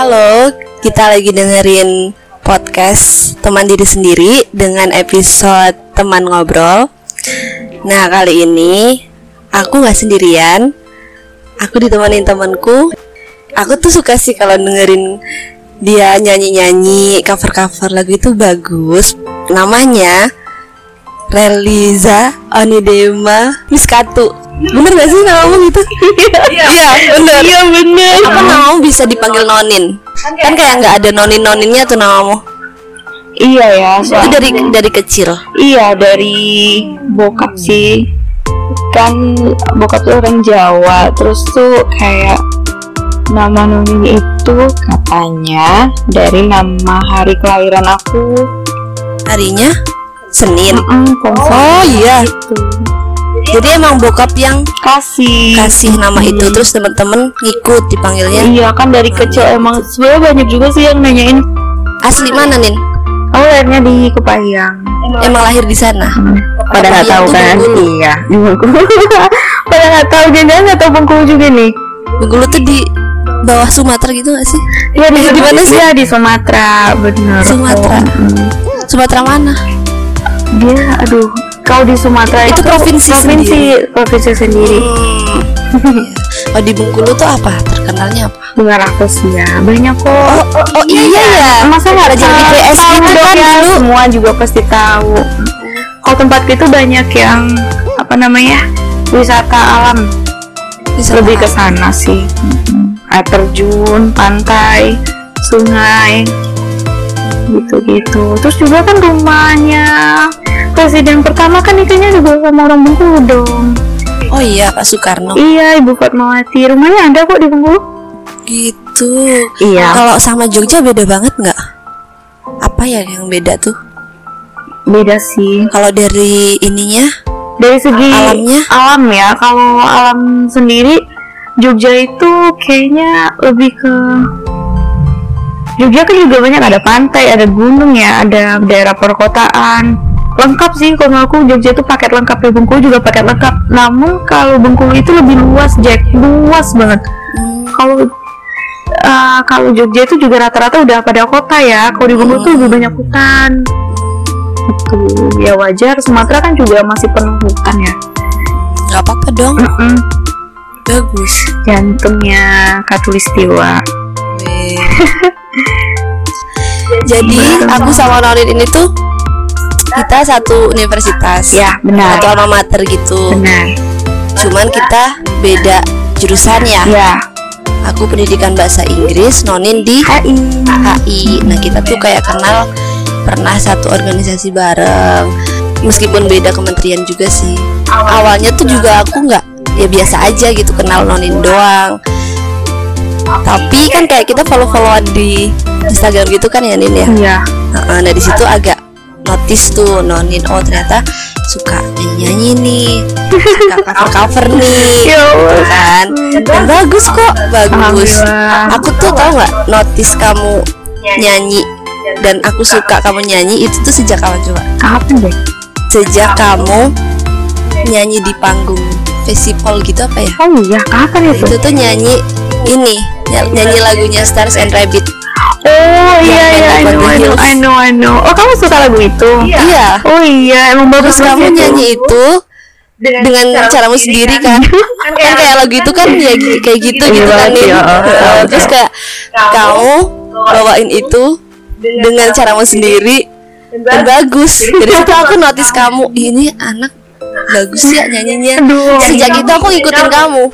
Halo, kita lagi dengerin podcast teman diri sendiri dengan episode teman ngobrol. Nah kali ini aku nggak sendirian, aku ditemenin temanku. Aku tuh suka sih kalau dengerin dia nyanyi-nyanyi cover-cover lagu itu bagus. Namanya Reliza Onidema Miskatu. Bener gak sih namamu gitu? Iya, bener. Iya bener. Apa namamu bisa dipanggil Nonin? Kan kayak nggak ada nonin-noninnya tuh namamu. Iya ya. Itu dari dari kecil. Iya dari bokap sih. Kan bokap tuh orang Jawa. Terus tuh kayak nama Nunin itu katanya dari nama hari kelahiran aku. Harinya Senin. Mm, Oh iya. Gitu. Jadi emang bokap yang Kasih. kasih nama itu terus temen-temen ngikut dipanggilnya. Iya kan dari kecil emang sebenarnya banyak juga sih yang nanyain. Asli mana Nin? Oh lahirnya di Kepayang. Emang lahir di sana. Pada nggak Kepayang tahu kan? Bengkulu. Iya. di Bengkulu. Pada nggak tahu jangan nggak tahu Bengkulu juga nih. Bengkulu tuh di bawah Sumatera gitu gak sih? Iya di, di mana sih? Iya di Sumatera, bener. Sumatera. Mm. Sumatera mana? Dia, aduh, kau di Sumatera Itu provinsi provinsi, provinsi sendiri. Hmm. Oh di Bengkulu tuh apa? Terkenalnya apa? Bunga rafflesia banyak kok. Oh, oh, oh iya ya. Masa nggak Belajar di? PS dong kan ya, dulu. Semua juga pasti tahu. Kalau tempat itu banyak yang apa namanya wisata alam. Bisa Lebih ke sana sih. Mm-mm. Air terjun, pantai, sungai, gitu-gitu. Terus juga kan rumahnya presiden pertama kan nikahnya juga sama orang Bengkulu dong. Oh iya Pak Soekarno. Iya, Ibu Fatmawati. Rumahnya ada kok di Bengkulu. Gitu. Iya. Kalau sama Jogja beda banget nggak? Apa ya yang beda tuh? Beda sih. Kalau dari ininya, Dari segi Alamnya? alam ya. Kalau alam sendiri Jogja itu kayaknya lebih ke Jogja kan juga banyak ada pantai, ada gunung ya, ada daerah perkotaan. Lengkap sih kalau aku Jogja itu paket lengkap ya Bengkulu juga paket lengkap. Namun kalau Bengkulu itu lebih luas Jack, luas banget. hmm, Kalau eh, kalau Jogja itu juga rata-rata udah pada kota ya. Kalau di Bengkulu tuh lebih banyak hutan. Itu ya wajar. Sumatera kan juga masih penuh hutan ya. nggak apa-apa dong. Mm-mm. Bagus. Jantungnya Katulistiwa. Jadi aku sama Norin ini tuh kita satu universitas. Ya benar. Satu alma mater gitu. Benar. Cuman kita beda jurusan ya. Ya. Aku pendidikan bahasa Inggris, Nonin di HI. HI. Nah kita tuh kayak kenal pernah satu organisasi bareng. Meskipun beda kementerian juga sih. Awalnya tuh juga aku nggak ya biasa aja gitu kenal Nonin doang. Tapi kan kayak kita follow-followan di Instagram gitu kan ya Nin ya. Iya. Heeh, Nah di situ agak notice tuh Nonin oh ternyata suka nyanyi nih, suka cover cover nih, Ya Allah. kan? Dan bagus kok, bagus. Aku tuh tau nggak notice kamu nyanyi dan aku suka kamu nyanyi itu tuh sejak kapan coba? Kapan deh? Sejak kamu nyanyi di panggung festival gitu apa ya? Oh iya, kapan itu? Itu tuh nyanyi ini ny- nyanyi lagunya Stars and Rabbit. Oh iya iya, I know, I know. I know, I know. Oh kamu suka lagu itu? Iya. Oh iya, emang bagus Terus kamu itu. nyanyi itu dengan caramu sendiri kan kan kayak lagu itu kan ya kayak gitu Iya gitu kan Nin. ya. Heeh, terus kayak kamu bawain itu dengan caramu sendiri dan bagus jadi itu aku notice kamu ini anak bagus ya nyanyinya sejak itu aku ngikutin kamu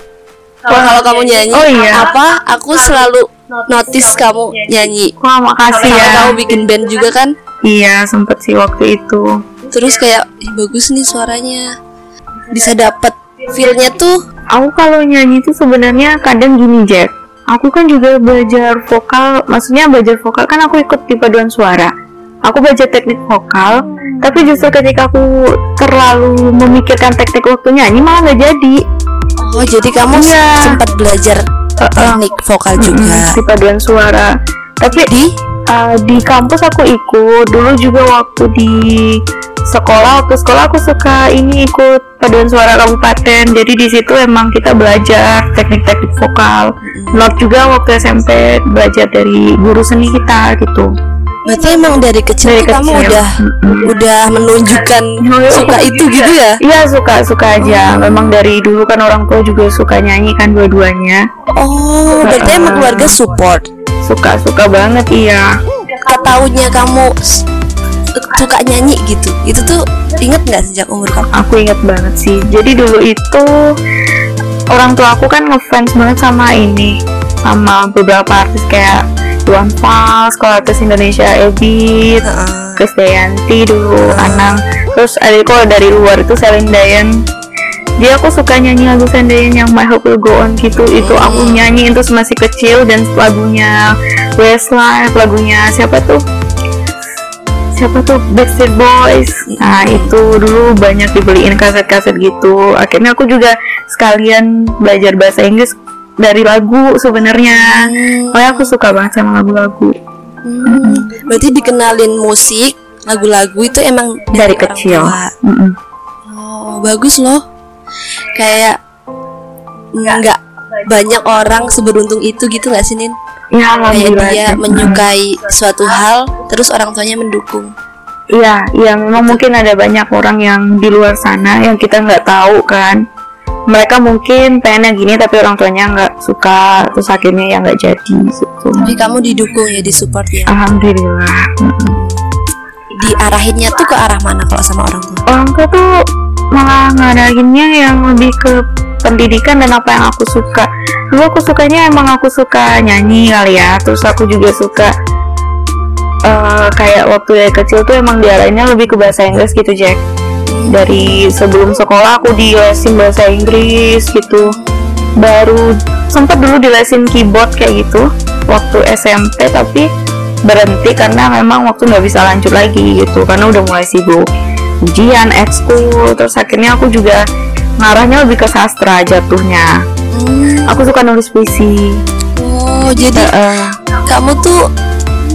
kalau kalau kamu nyanyi Oh, iya. apa aku selalu notice kamu nyanyi Wah makasih sama ya. kamu bikin band juga kan Iya sempet sih waktu itu. terus kayak Ih, bagus nih suaranya bisa dapet feelnya tuh Aku kalau nyanyi itu sebenarnya kadang gini Jack. Aku kan juga belajar vokal, maksudnya belajar vokal kan aku ikut di paduan suara. Aku belajar teknik vokal, tapi justru ketika aku terlalu memikirkan teknik waktu nyanyi malah nggak jadi. Oh jadi kamu Iya. sempat belajar teknik vokal juga? di paduan suara. Tapi di? uh, di kampus aku ikut. Dulu juga waktu di sekolah waktu sekolah aku suka ini ikut paduan suara kabupaten. Jadi di situ emang kita belajar teknik-teknik vokal. Not juga waktu SMP belajar dari guru seni kita gitu Berarti emang dari kecil Dari kamu kecil. udah udah menunjukkan suka itu gitu ya? Iya suka suka aja memang dari dulu kan orang tua juga suka nyanyi kan dua-duanya Oh, berarti emang keluarga support. suka suka banget iya Ketahunya kamu suka nyanyi gitu. Itu tuh inget nggak sejak umur kamu? aku inget banget sih jadi dulu itu orang tua aku kan ngefans banget sama ini sama beberapa artis kayak Iwan Fals, kalau artis Indonesia Ebit, Krisdayanti dulu, Anang. Terus adikku dari luar itu Celine Dion dia aku suka nyanyi lagu Celine Dion yang My Hope Will Go On gitu. Itu aku nyanyi terus masih kecil dan lagunya Westlife lagunya siapa tuh? Siapa tuh? Backstreet Boys. Nah itu dulu banyak dibeliin kaset-kaset gitu. Akhirnya aku juga sekalian belajar bahasa Inggris dari lagu sebenarnya makanya aku suka banget sama lagu-lagu Hmm, berarti dikenalin musik, lagu-lagu itu emang dari orang kecil tua. Mm-mm. Oh, bagus loh. Kayak nggak banyak orang seberuntung itu gitu nggak sih Nin? ya Kayak dia sih. menyukai suatu hal, terus orang tuanya mendukung. Iya, iya memang mungkin ada banyak orang yang di luar sana yang kita nggak tahu kan. Mereka mungkin pengennya gini tapi orang tuanya nggak suka terus akhirnya ya nggak jadi gitu. Tapi kamu didukung ya, disupport ya. Alhamdulillah. Diarahinnya tuh ke arah mana kalau sama orang tua? Orang tua tuh malah ngarahinnya yang lebih ke pendidikan dan apa yang aku suka. Dulu aku sukanya emang aku suka nyanyi kali ya. Terus aku juga suka eh, kayak waktu dari kecil tuh emang diarahinnya lebih ke bahasa Inggris gitu Jack. Dari sebelum sekolah aku di lesin bahasa Inggris gitu. Baru sempat dulu di lesin keyboard kayak gitu waktu SMP tapi berhenti karena memang waktu nggak bisa lanjut lagi gitu karena udah mulai sibuk ujian ekskul terus akhirnya aku juga ngarahnya lebih ke sastra jatuhnya. Hmm, aku suka nulis puisi. Oh, jadi Eh, kamu tuh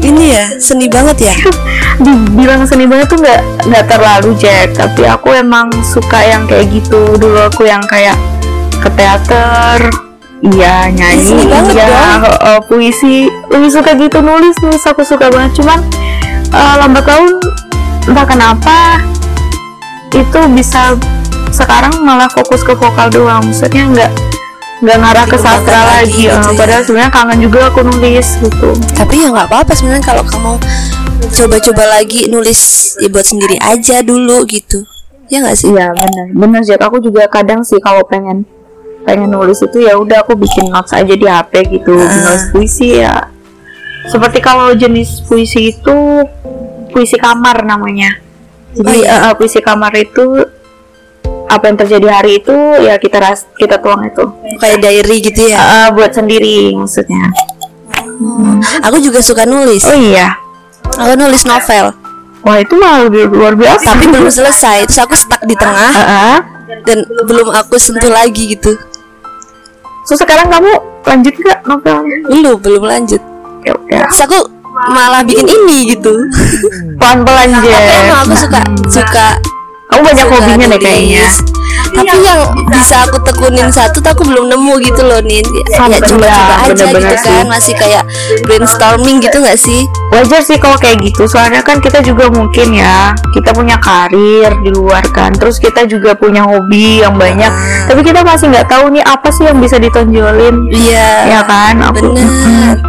ini ya seni banget ya? dibilang seni banget tuh nggak nggak terlalu Jack. Tapi aku emang suka yang kayak gitu. Dulu aku yang kayak ke teater iya nyanyi iya eh, puisi. Lebih suka gitu nulis nulis aku suka banget. Cuman eh, lambat laun entah kenapa itu bisa sekarang malah fokus ke vokal doang. Maksudnya nggak nggak ngarah ke sastra lagi lagi, gitu eh, ya. padahal sebenarnya kangen juga aku nulis gitu. Tapi ya nggak apa-apa sebenarnya kalau kamu coba-coba lagi nulis ya buat sendiri aja dulu gitu. Ya nggak sih? Iya benar, benar Jack. Aku juga kadang sih kalau pengen pengen nulis itu ya udah aku bikin notes aja di HP gitu, Ah. nulis puisi ya. Seperti kalau jenis puisi itu puisi kamar namanya. Jadi Oh, iya. eh, puisi kamar itu apa yang terjadi hari itu ya kita ras kita tuang itu. Kayak diary gitu ya. Eh, buat sendiri maksudnya. Aku juga suka nulis. Oh iya. Aku nulis novel, Wah itu malah lebih luar biasa. tapi belum selesai. Terus aku stuck di tengah Eh, eh. dan belum aku sentuh lagi gitu. So sekarang kamu lanjut nggak novelnya? Belum, belum lanjut. Ya udah. Terus aku malah bikin ini gitu. Pelan-pelan Tapi Jack. emang aku suka suka Kamu banyak suka hobinya deh kayaknya. Tapi yang bisa aku tekunin satu tuh aku belum nemu gitu loh nih. Sama, Ya coba-coba aja bener-bener gitu kan, sih. masih kayak brainstorming gitu nggak sih? Wajar sih kalau kayak gitu, soalnya kan kita juga mungkin ya, kita punya karir di luar kan, terus kita juga punya hobi yang banyak, Ah. tapi kita masih nggak tahu nih apa sih yang bisa ditonjolin, Iya. ya kan? Aku Bener.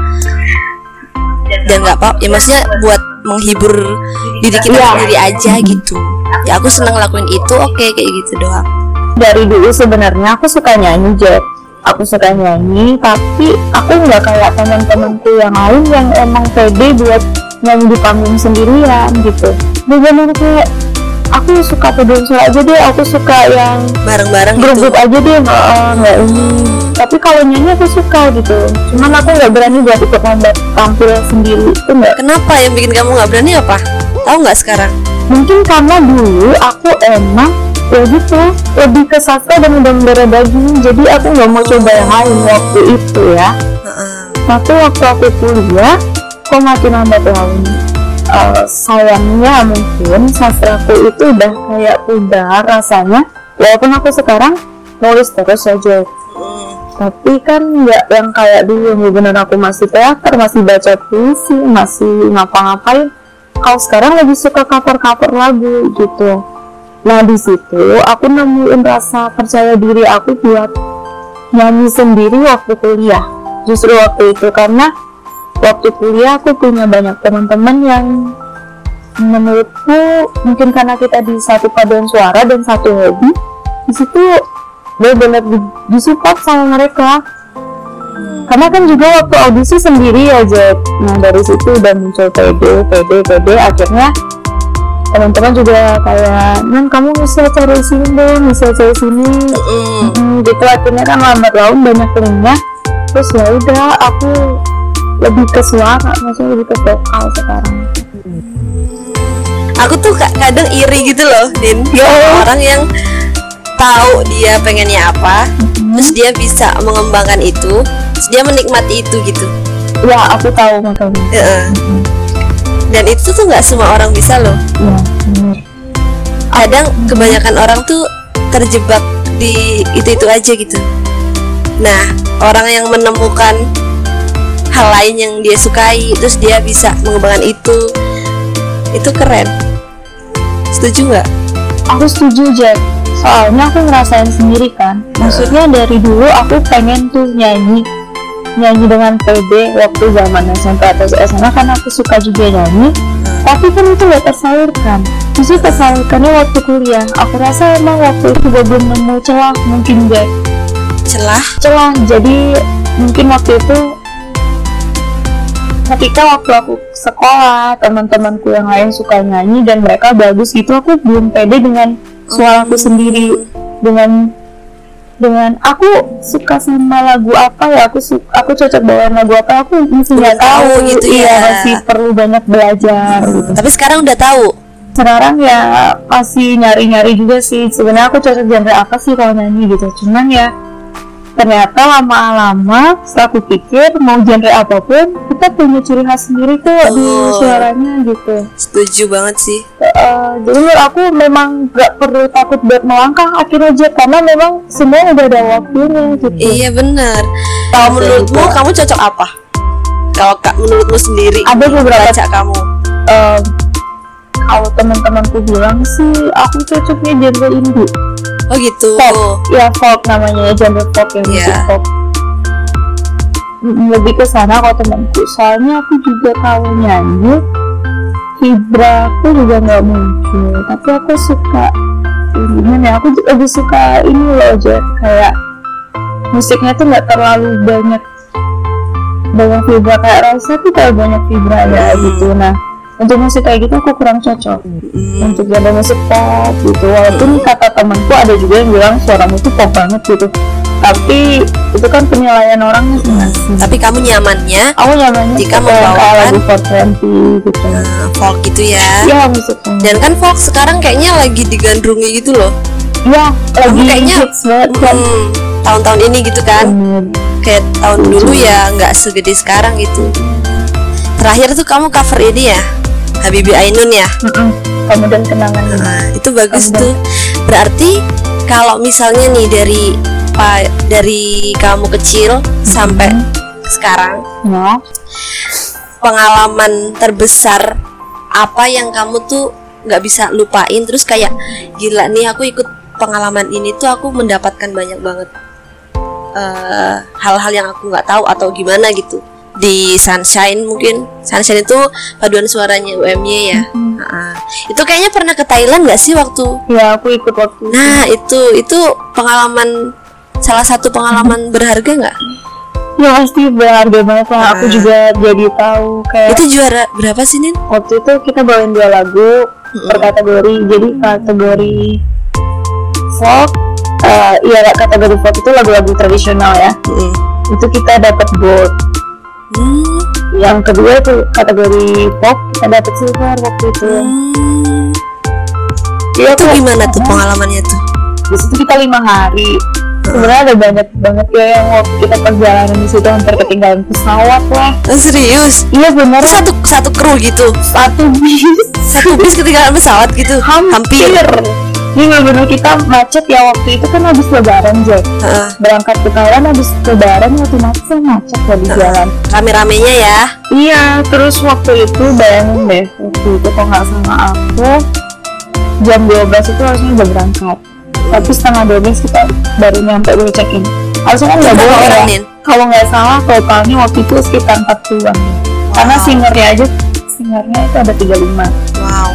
Dan nggak apa, ya maksudnya buat menghibur diri kita Iya. sendiri aja gitu. Ya aku senang lakuin itu, oke kayak gitu doang. dari dulu sebenarnya aku suka nyanyi Jack aku suka nyanyi tapi aku nggak kayak teman-temanku yang lain yang emang pede buat nyanyi di panggung sendirian gitu bener kayak aku suka paduan suara aja deh aku suka yang Bareng-bareng gitu. grup-grup aja deh nggak nggak ini tapi kalau nyanyi aku suka gitu cuman aku nggak berani buat ikut lomba tampil sendiri itu nggak Kenapa yang bikin kamu nggak berani apa? Tahu nggak sekarang? mungkin karena dulu aku emang ya gitu lebih ke sastra dan udah mendarah daging jadi aku nggak mau coba yang lain waktu itu ya Heeh. tapi waktu aku kuliah kok makin lambat laun uh, sayangnya mungkin sastraku itu udah kayak pudar rasanya. Walaupun aku sekarang nulis terus aja tapi kan nggak yang kayak dulu. Yang bener aku masih teater masih baca puisi masih ngapa-ngapain. Kalau sekarang lebih suka cover-cover lagu gitu. Nah di situ aku nemuin rasa percaya diri aku buat nyanyi sendiri waktu kuliah. Justru waktu itu karena waktu kuliah aku punya banyak teman-teman yang menurutku mungkin karena kita di satu paduan suara dan satu hobi di situ benar-benar di, disupport sama mereka. Karena kan juga waktu audisi sendiri aja nah dari situ udah muncul PD PD PD akhirnya teman-teman juga kayak nan kamu bisa cari sini dong bisa cari sini. Mm. Hmm, gitu. Akhirnya kan lambat laun banyak linknya terus ya udah aku lebih ke suara maksudnya lebih ke vokal sekarang Aku tuh ka- kadang iri gitu loh, Din. Sama orang yang tahu dia pengennya apa, terus dia bisa mengembangkan itu, terus dia menikmati itu gitu. ya aku tahu makanya Heeh. Dan itu tuh nggak semua orang bisa loh. ya bener. Kadang kebanyakan orang tuh terjebak di itu-itu aja gitu. Nah, orang yang menemukan hal lain yang dia sukai, terus dia bisa mengembangkan itu, itu keren. Setuju nggak? aku setuju Jack. Soalnya aku ngerasain sendiri kan. Maksudnya dari dulu aku pengen tuh nyanyi. Nyanyi dengan PD waktu zaman SMP atau SMA kan aku suka juga nyanyi. Tapi kan itu gak tersalurkan. Justru tersalurkannya waktu kuliah. Aku rasa emang waktu itu gue belum nemu celah mungkin Jack. Celah. celah. Jadi mungkin waktu itu ketika waktu aku sekolah teman-temanku yang lain suka nyanyi dan mereka bagus gitu aku belum pede dengan suaraku sendiri. Dengan dengan aku suka sama lagu apa ya aku su- aku cocok bawain lagu apa aku masih nggak tahu gitu iya ya. masih perlu banyak belajar. Gitu Tapi sekarang udah tahu. sekarang ya masih nyari-nyari juga sih. Sebenarnya aku cocok genre apa sih kalau nyanyi gitu. Cuman ya ternyata lama-lama setelah aku pikir mau genre apa pun kita punya ciri khas sendiri tuh di Oh. suaranya gitu Setuju banget sih. Eh, jadi menurut aku memang gak perlu takut buat melangkah akhirnya aja karena memang semua udah ada waktunya gitu Iya benar. Kalau menurutmu kamu cocok apa? Kalau kak menurutmu sendiri ada beberapa baca kamu. eh, kalau teman-temanku bilang sih aku cocoknya genre indie Oh gitu. folk ya folk namanya ya genre folk ya musik Iya. folk Mm, lebih ke sana kalau temanku. Soalnya aku juga kalau nyanyi. Vibra aku juga nggak muncul. Tapi aku suka gimana ya aku lebih suka ini loh aja kayak musiknya tuh nggak terlalu banyak banyak vibra kayak rasa tuh kayak banyak vibra ya Hmm. gitu. Nah untuk musik kayak gitu aku kurang cocok Mm. untuk genre musik pop gitu walaupun kata temanku ada juga yang bilang suaramu tuh pop banget gitu tapi itu kan penilaian orang masing-masing Tapi kamu nyamannya aku nyamannya Jika membawakan- lagu 420 gitu eh, folk gitu ya. ya musiknya Dan kan folk sekarang kayaknya lagi digandrungi gitu loh. ya lagi kayaknya- hits banget kan Hmm, tahun-tahun ini gitu kan. Bener. Kayak tahun dulu ya nggak segede sekarang gitu. Terakhir tuh kamu cover ini ya, Habibie Ainun ya. Mm-mm. kamu dan kenangan Nah, itu bagus Ada. tuh. Berarti kalau misalnya nih dari pa, dari kamu kecil sampai sekarang, ya pengalaman terbesar apa yang kamu tuh nggak bisa lupain terus kayak gila nih aku ikut pengalaman ini tuh aku mendapatkan banyak banget eh, hal-hal yang aku nggak tahu atau gimana gitu di Sunshine mungkin. Sunshine itu paduan suaranya UMY ya. Mm. Ah, itu kayaknya pernah ke Thailand nggak sih waktu? Ya aku ikut waktu itu. nah itu itu pengalaman salah satu pengalaman berharga nggak? Ya pasti berharga banget lah. Aku Ah. juga jadi tahu kayak itu juara berapa sih Nin? waktu itu kita bawain dua lagu per kategori. Jadi kategori folk eh iya kategori folk itu lagu-lagu tradisional ya. Mm-mm. itu kita dapat gold Hmm. yang kedua itu kategori pop kita dapat silver waktu itu? Hmm. Iya Itu gimana tuh pengalamannya tuh? di situ kita lima hari. Sebenarnya ada banyak banget ya yang waktu kita perjalanan di situ hampir ketinggalan pesawat lah. Oh, serius? Iya bener. Itu satu satu kru gitu? Satu bis. Satu bis ketinggalan pesawat gitu? Hampir ini bener-bener kita macet ya waktu itu kan habis lebaran Jack. Heeh. berangkat ke Thailand habis lebaran waktu macet macet lah di jalan. Rame-ramenya ya? Iya terus waktu itu bayangin deh waktu itu kalau nggak sama aku jam 12 itu harusnya udah berangkat. Tapi setengah 12 kita baru nyampe baru check in harusnya kan nggak boleh orang, ya kalau nggak salah totalnya waktu itu sekitar 40-an karena singernya aja singernya itu ada 35 wow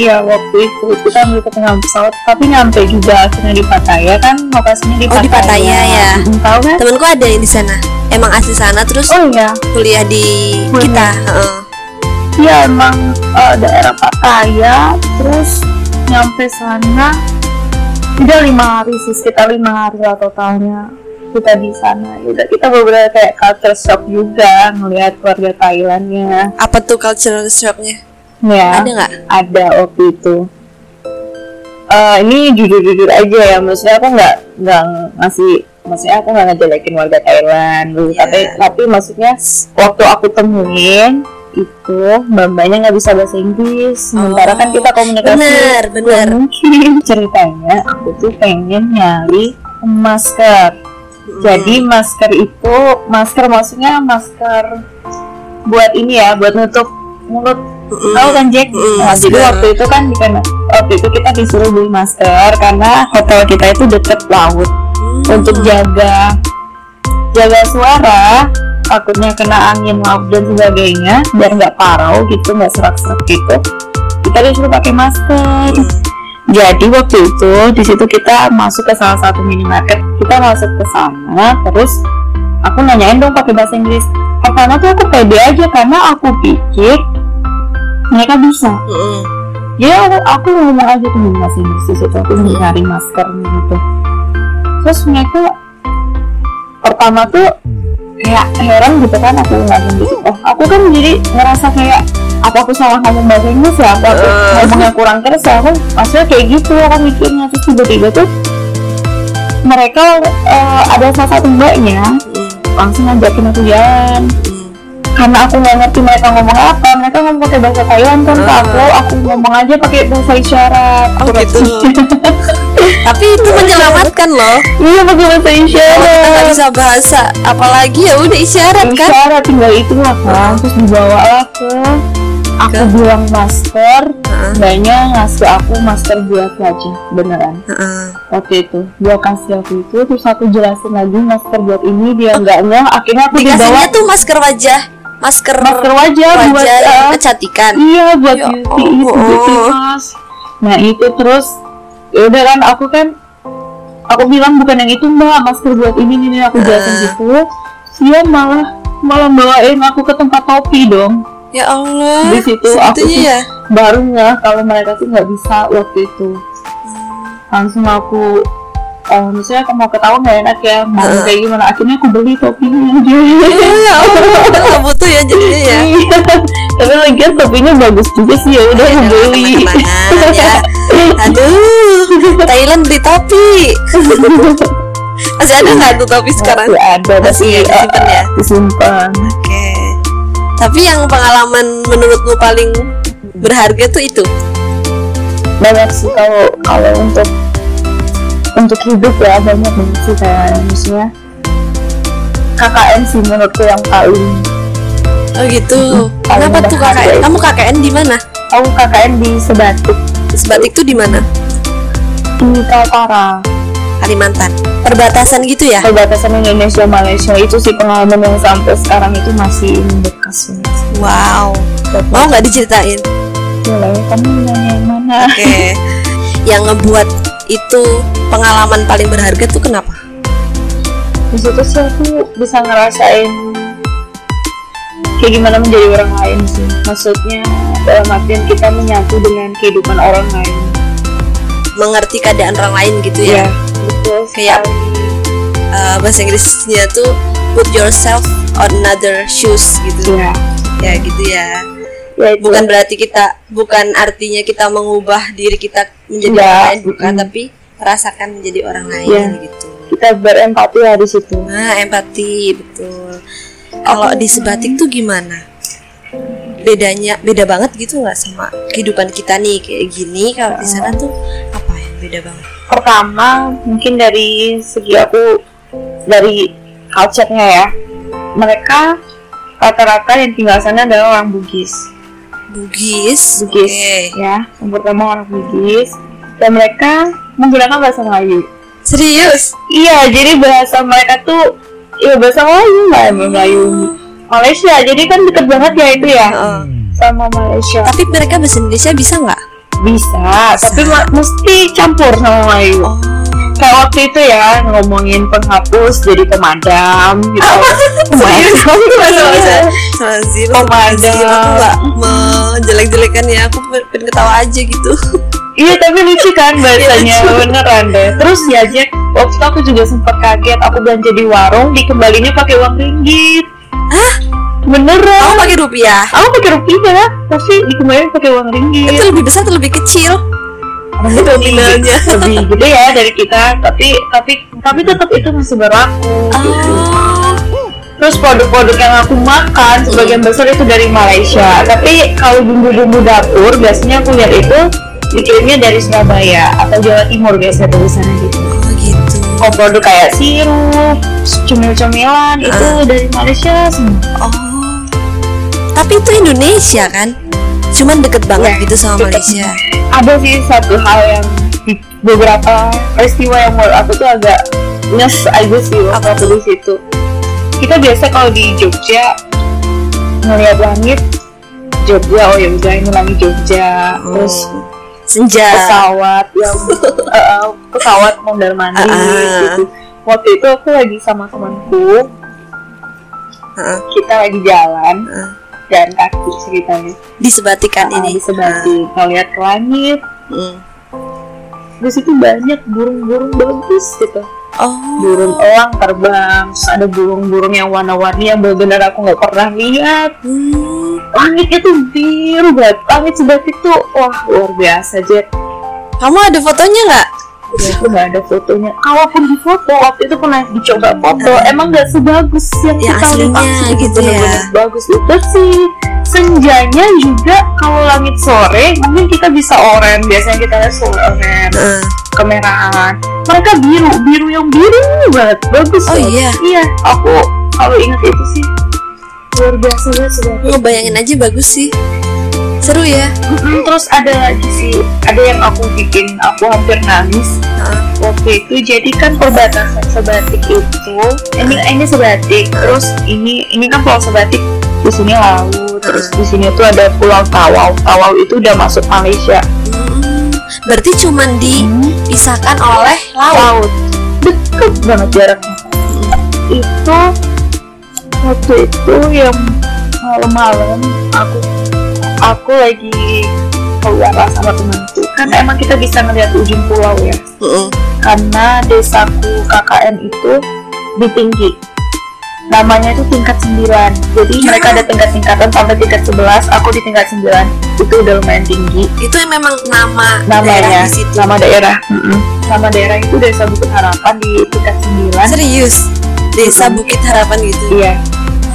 Iya waktu itu. Kita ambil ketinggalan pesawat tapi nyampe juga akhirnya di Pattaya kan? Lokasinya di Oh, Pattaya. di Pattaya. Ya. Mm, Tahu kan? temanku ada yang di sana. Emang asli sana terus Oh iya, kuliah di Kuliah. kita iya emang eh, daerah Pattaya terus nyampe sana. Udah lima hari sih sekitar lima hari lah totalnya kita di sana. Ya udah kita beberapa kayak culture shock juga ngelihat keluarga Thailandnya. Apa tuh cultural shocknya ya ada nggak? ada waktu itu. Eh ini jujur-jujur aja ya maksudnya aku nggak nggak ngasih maksudnya aku nggak ngejelekin warga Thailand dulu. Iya. tapi tapi maksudnya waktu aku temuin itu mbak-mbaknya nggak bisa bahasa Inggris. Sementara kan kita komunikasi bener bener mungkin. Ceritanya aku tuh pengen nyari masker. Jadi masker itu masker maksudnya masker buat ini ya buat nutup mulut. Tahu kan Jack? Mm, nah, jadi waktu itu kan waktu itu kita disuruh beli masker karena hotel kita itu deket laut. Hmm. untuk jaga jaga suara takutnya kena angin laut dan sebagainya biar nggak parau gitu nggak serak-serak gitu kita disuruh pakai masker. Jadi waktu itu di situ kita masuk ke salah satu minimarket kita masuk ke sana terus aku nanyain dong pakai bahasa Inggris. Pertama tuh aku pede aja karena aku pikir mereka bisa Mm-mm. ya aku, aku ngomong aja tuh bahasa Inggris di situ aku nyari masker gitu terus mereka pertama tuh kayak heran gitu kan aku ngomong gitu oh aku kan jadi ngerasa kayak apa aku salah ngomong bahasa Inggris ya apa aku Eh. ngomongnya kurang keras ya aku maksudnya kayak gitu aku mikirnya terus tiba-tiba tuh mereka eh, ada salah satu mbaknya Mm. langsung ngajakin aku jalan Mm. Karena aku nggak ngerti mereka ngomong apa mereka ngomong pakai bahasa Thailand kan ke Ah. aku aku ngomong aja pakai bahasa isyarat Oh, gitu. tapi itu menyelamatkan loh. Iya pakai bahasa kalau kita nggak isyarat bisa bahasa apalagi ya udah isyarat kan. Isyarat tinggal itu lah kan terus dibawa lah ke aku Ke? bilang masker. Heeh. mbaknya ngasih aku masker buat wajah beneran. Heeh. waktu itu. Dia kasih aku itu terus aku jelasin lagi masker buat ini dia nggak nggak akhirnya aku dibawa tuh masker wajah masker masker wajah, buat wajah yang eh, kecantikan Iya buat Ya beauty itu Allah. beauty mas. Nah itu terus ya udah kan aku kan aku bilang bukan yang itu mbak masker buat ini ini aku jelasin Ah. gitu. Dia malah malah bawain aku ke tempat topi dong. ya Allah Di situ aku tuh ya baru nggak kalau mereka tuh nggak bisa waktu itu. Langsung aku Oh, misalnya aku mau ketawa nggak enak ya mau Ah. kayak gimana akhirnya aku beli topinya aja nggak butuh ya jadinya ya Iya. tapi lagian topinya bagus juga sih ya udah Ya, aku beli ya aduh Thailand beli topi masih ada nggak tuh topi sekarang Masih ada Masih tapi ya, disimpan ya? uh, disimpan Oke. Tapi yang pengalaman menurutmu paling berharga tuh itu. banyak sih kalau kalau untuk untuk hidup ya banyak banget sih kayak misalnya KKN sih menurutku yang paling Oh gitu. Paling Kenapa tuh KKN? Kamu KKN di mana? aku KKN di Sebatik Sebatik tuh di mana? di Kaltara Kalimantan. Perbatasan gitu ya? perbatasan Indonesia Malaysia itu sih pengalaman yang sampai sekarang itu masih membekas sih. Wow. Mau nggak diceritain? boleh kamu nanya yang mana Oke. yang ngebuat itu pengalaman paling berharga tuh kenapa? di situ sih aku bisa ngerasain kayak gimana menjadi orang lain sih maksudnya dalam artian kita menyatu dengan kehidupan orang lain Mengerti keadaan orang lain gitu ya? betul Kayak-. Eh, bahasa Inggrisnya tuh put yourself on another shoes gitu. ya Ya gitu ya. ya itu bukan berarti kita bukan artinya kita mengubah diri kita menjadi Ya, orang lain bukan mm. tapi rasakan menjadi orang lain Ya. gitu kita berempati lah di situ Nah, empati betul. Kalau di sebatik tuh gimana? Bedanya beda banget gitu nggak sama kehidupan kita nih kayak gini. Kalau di sana tuh apa yang beda banget? pertama mungkin dari segi aku dari culture-nya ya mereka rata-rata yang tinggal sana adalah orang Bugis Bugis. Bugis Oke. ya yang pertama orang Bugis dan mereka menggunakan bahasa Melayu Serius? iya jadi bahasa mereka tuh ya bahasa Melayu lah Melayu Malaysia jadi kan deket banget ya itu ya Heeh. sama Malaysia Tapi mereka bahasa Indonesia bisa nggak? bisa tapi ma- mesti campur sama Melayu Oh. Kayak waktu itu ya ngomongin penghapus jadi pemadam gitu pemadam Lazim, Pemadam. aku nggak menjelek-jelekan ya. Aku pengen ketawa aja gitu. iya tapi lucu kan bahasanya Iya, lucu. beneran deh terus ya Jack waktu itu aku juga sempat kaget aku belanja di warung dikembalinya pakai uang ringgit Hah? beneran Kamu pakai rupiah? aku pakai rupiah tapi dikembaliin pakai uang ringgit Itu lebih besar atau lebih kecil? Itu lebih gede ya dari kita tapi tapi tapi tetap itu masih berlaku gitu. Oh. Terus produk-produk yang aku makan sebagian besar itu dari Malaysia. Tapi kalau bumbu-bumbu dapur biasanya aku lihat itu dikirimnya dari Surabaya atau Jawa Timur biasanya dari sana gitu. Oh gitu. Oh produk kayak sirup, cemil-cemilan itu Ah. dari Malaysia semua. Oh. Tapi itu Indonesia kan? Cuman deket banget Ya, gitu sama deket. Malaysia. Ada sih satu hal yang beberapa peristiwa yang menurut aku tuh agak nyes aja sih waktu aku di situ. Kita biasa kalau di Jogja ngeliat langit Jogja oh ya udah ini langit Jogja terus Oh. senja. pesawat yang eh, eh, pesawat mondar mandir Ah, ah. gitu waktu itu aku lagi sama temanku Heeh. kita lagi jalan Heeh. Jalan kaki ceritanya Di sebatikan Ah, ini. di Sebati ngeliat ke langit Ah. Hmm. di situ banyak burung-burung bagus gitu Oh. burung elang terbang terus ada burung-burung yang warna-warni yang benar-benar aku nggak pernah lihat Hmm. langitnya tuh biru banget langit Sebati tuh wah luar biasa Jet Kamu ada fotonya nggak? Ya aku nggak ada fotonya kalaupun di foto waktu itu pernah dicoba foto emang nggak sebagus yang Yang kita lihat aslinya langsung. gitu Bener-bener ya. bagus itu sih senjanya juga kalau langit sore mungkin kita bisa oranye biasanya kita lihat sore oranye Heeh. kemerahan mereka biru biru yang biru banget bagus Oh banget. iya. iya aku kalau ingat itu sih luar biasa banget Ngebayangin aja bagus sih. Seru ya. Mm-mm, terus ada lagi sih ada yang aku bikin aku hampir nangis Heeh. waktu itu jadi kan perbatasan sebatik itu ini ini sebatik terus ini ini kan pulau sebatik di sini laut terus di sini tuh ada pulau Tawau Tawau itu udah masuk Malaysia Hmm. Berarti cuman dipisahkan oleh laut. laut deket banget jaraknya itu waktu itu yang malam-malam aku aku lagi keluar sama temanku kan emang kita bisa ngeliat ujung pulau ya Heeh. karena desaku KKN itu di tinggi namanya itu tingkat 9 jadi Ya. mereka ada tingkat-tingkatan sampai tingkat 11 aku di tingkat 9 itu udah lumayan tinggi Itu memang nama namanya daerah di situ. nama daerah Mm-mm. nama daerah itu desa Bukit Harapan di tingkat 9 Serius. Desa Bukit Harapan gitu. iya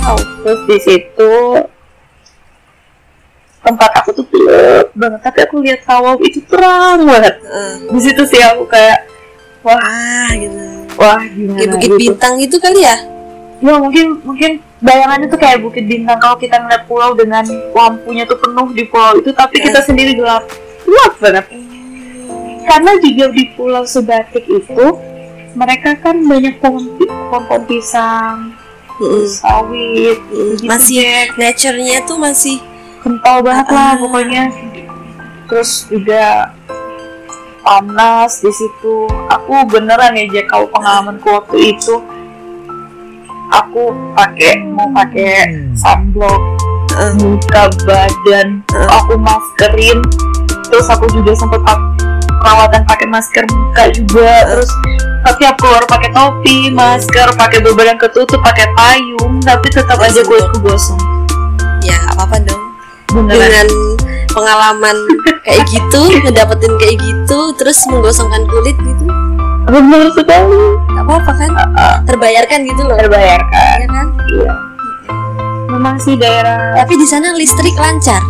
Wow. terus di situ tempat aku tuh gelap banget tapi aku lihat sawah itu terang banget Heeh. di situ sih aku kayak wah Ah, gitu. wah gimana Kayak Bukit gitu. Bintang gitu kali ya? ya mungkin mungkin bayangannya tuh kayak bukit bintang kalau kita ngeliat pulau dengan lampunya tuh penuh di pulau itu tapi kita sendiri gelap gelap banget karena juga di pulau sebatik itu mereka kan banyak pohon pohon pisang Heeh. sawit Heeh. gitu Masih deh. nature-nya tuh masih kental banget lah Ah. pokoknya terus juga panas di situ aku beneran ya Jack kalau pengalamanku waktu itu aku pakai mau pakai sunblock Heeh. muka badan Ah. aku maskerin terus aku juga sempat perawatan pakai masker muka juga terus tapi aku keluar pakai topi masker pakai berbadan ketutup pakai payung tapi tetap aja kulitku gosong ya nggak apa-apa dong. Beneran Dengan pengalaman kayak gitu, ngedapetin kayak gitu, terus menggosongkan kulit gitu. benar sekali Gak apa-apa kan? Terbayarkan gitu loh. terbayarkan Ya kan? iya memang sih daerah Tapi di sana listrik lancar.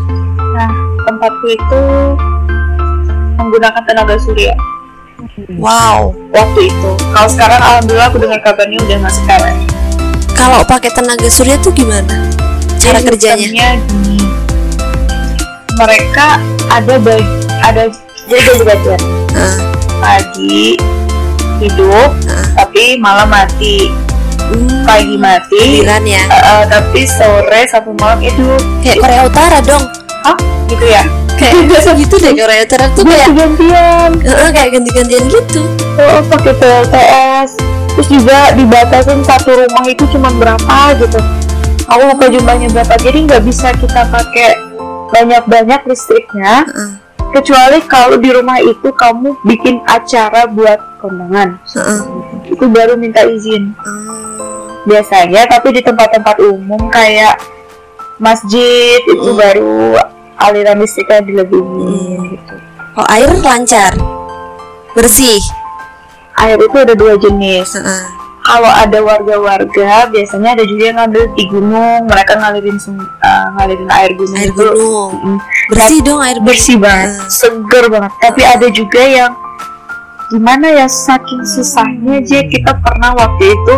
nah tempatku itu menggunakan tenaga surya Wow. waktu itu kalau sekarang alhamdulillah aku dengar kabarnya udah nggak sekarang Kalau pakai tenaga surya tuh gimana? Cara Jadi kerjanya? Mereka ada bagi ada jadi bagian Ah, pagi hidup ah. tapi malam mati Hmm, pagi mati giliran ya. eh, eh, tapi sore satu malam hidup Kayak Korea Utara dong. Hah? gitu ya Kayak biasa gitu deh Korea Utara tuh kayak gantian Heeh, kayak ganti-gantian gitu. oh, pakai PLTS terus juga dibatasin satu rumah itu cuma berapa gitu aku lupa jumlahnya berapa jadi nggak bisa kita pakai banyak-banyak listriknya Heeh, kecuali kalau di rumah itu kamu bikin acara buat kondangan heeh. itu baru minta izin Hmm. biasanya tapi di tempat-tempat umum kayak masjid itu Hmm. baru aliran listriknya dilebihin Hmm. gitu Oh, air lancar. Bersih. air itu ada dua jenis Heeh. Kalau ada warga-warga biasanya ada juga yang ngambil di gunung. Mereka ngalirin uh, ngalirin air gunung Air itu. gunung. Mm, Bersih dong air bersih banget. Hmm. seger banget. Tapi ada juga yang gimana ya saking susahnya aja. Kita pernah waktu itu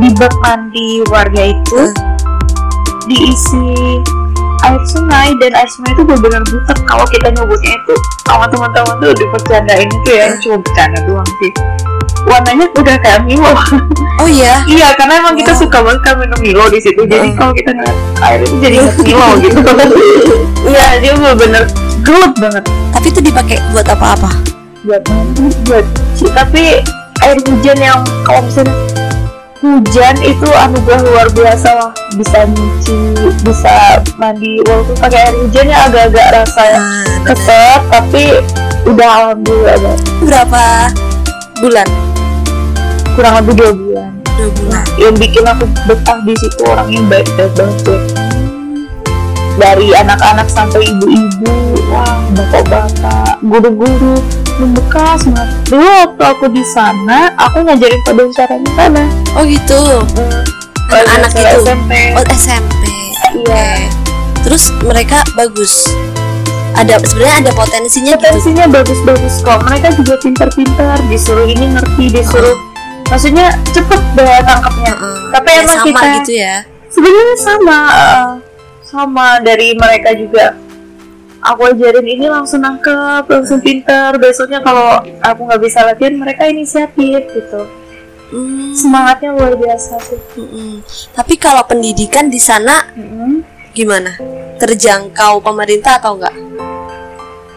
di bak mandi warga itu Hmm. diisi air sungai. Dan air sungai itu benar-benar butek. Kalau kita nyebutnya itu sama teman-teman tuh dipercandain itu ya cuma bercanda doang sih warnanya udah kayak Milo Oh iya. iya karena emang kita Wow. suka banget kan minum Milo di situ jadi Hmm. kalau kita ngeliat air itu jadi Milo gitu iya dia bener-bener gelut banget Tapi itu dipakai buat apa-apa? buat mandi buat tapi air hujan yang kalau misalnya hujan itu anugerah luar biasa lah bisa nyuci bisa mandi walaupun pakai air hujan ya agak-agak rasa Nah, keset tapi udah alhamdulillah berapa bulan? Kurang lebih dua bulan Dua bulan. yang bikin aku betah di situ orangnya baik baik banget dari anak-anak sampai ibu-ibu wah bapak-bapak guru-guru membekas banget dulu waktu aku di sana aku ngajarin pada cara di sana Oh gitu. Anak-anak itu. SMP Oh SMP. Iya. Terus mereka bagus. Ada sebenarnya ada potensinya gitu. potensinya bagus-bagus kok mereka juga pintar-pintar disuruh ini ngerti disuruh maksudnya cepet deh tangkapnya Heeh. Tapi Ya, emang sama kita- gitu ya. sebenarnya sama eh, sama dari mereka juga aku ajarin ini langsung nangkep langsung pinter besoknya kalau aku nggak bisa latihan mereka inisiatif gitu Hmm, semangatnya luar biasa sih mm-mm. Tapi kalau pendidikan di sana gimana? Terjangkau pemerintah atau enggak?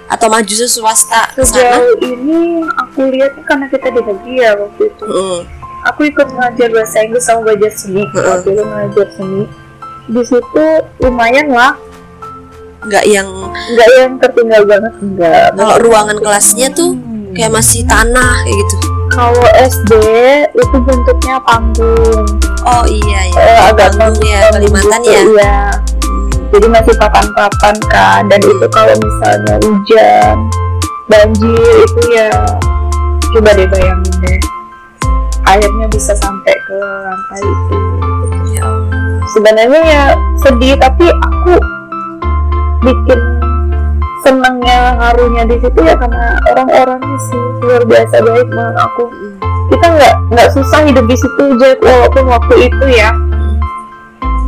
Atau maju swasta ke sejauh ini aku lihat karena kita di negeri ya waktu itu Mm-mm. aku ikut ngajar bahasa Inggris sama belajar seni Heeh. waktu itu ngajar seni di situ lumayan lah Nggak yang nggak yang tertinggal banget enggak kalau ruangan kelasnya tuh kayak masih tanah kayak gitu. kalau SD itu bentuknya panggung Oh iya ya. agak Bandung ya, Kalimantan ya. Iya. Jadi masih papan-papan kan dan itu kalau misalnya hujan, banjir itu ya coba deh bayangin deh airnya bisa sampai ke lantai itu. Ya. Sebenarnya ya sedih tapi aku bikin senangnya harunya di situ ya karena orang-orangnya sih luar biasa baik menurut aku. Mm. Kita nggak nggak susah hidup di situ Jack walaupun waktu itu ya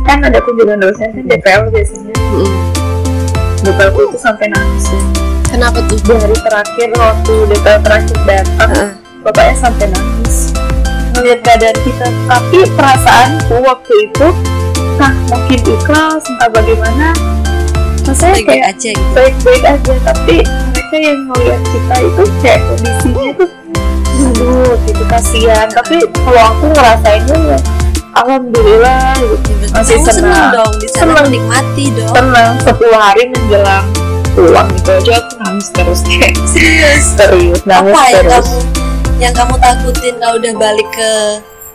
kan ada kunjungan dosen kan DPL biasanya Mm. DPL itu sampai nangis ya. Kenapa tuh? di hari terakhir waktu DPL terakhir datang Heeh. bapaknya sampai nangis ngeliat keadaan kita tapi perasaanku waktu itu nah mungkin ikhlas entah bagaimana rasanya Baik-baik kayak aja gitu. baik-baik aja tapi mereka yang ngeliat kita itu kayak kondisinya tuh aduh gitu kasihan tapi kalau aku ngerasainnya ya alhamdulillah gitu Masih Kamu seneng senang. dong di sana Senang. menikmati dong. tenang 10 hari menjelang pulang gitu aja aku nangis terus Serius. serius nangis Apa yang terus kamu yang kamu takutin kalau udah balik ke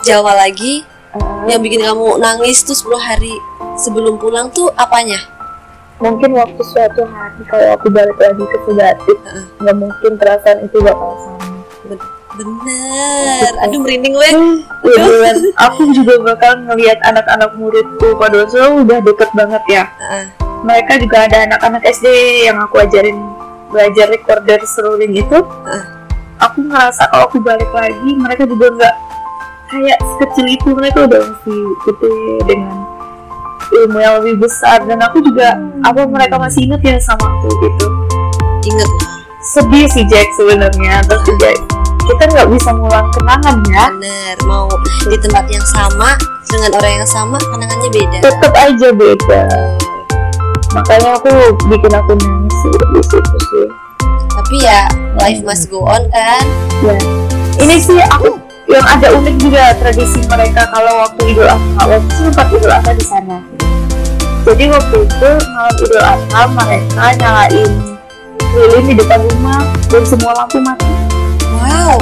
Jawa lagi Uh, yang bikin kamu nangis tuh 10 hari sebelum pulang tuh apanya? mungkin waktu suatu hari kalau aku balik lagi ke Subatik Heeh. nggak mungkin perasaan itu bakal sama bener aduh merinding gue Beneran, aku juga bakal ngelihat anak-anak muridku pada waktu udah deket banget ya. Heeh. Mereka juga ada anak-anak SD yang aku ajarin belajar recorder seruling itu. Heeh. Aku ngerasa kalau aku balik lagi, mereka juga nggak kayak sekecil itu. Mereka udah masih gede dengan ilmu yang lebih besar dan aku juga apa mereka masih inget ya sama aku gitu. inget lah Sedih sih Jack sebenarnya, terus juga kita nggak bisa ngulang kenangan ya. bener mau di tempat yang sama dengan orang yang sama kenangannya beda. Tetap aja beda. makanya aku bikin akun nangis di situ sih. Tapi ya life must go on kan? Ya. Ini sih aku yang ada unik juga tradisi mereka kalau waktu idul adha. Waktu itu sempat idul adha di sana. Jadi waktu itu malam idul adha mereka nyalain lilin di depan rumah dan semua lampu mati wow.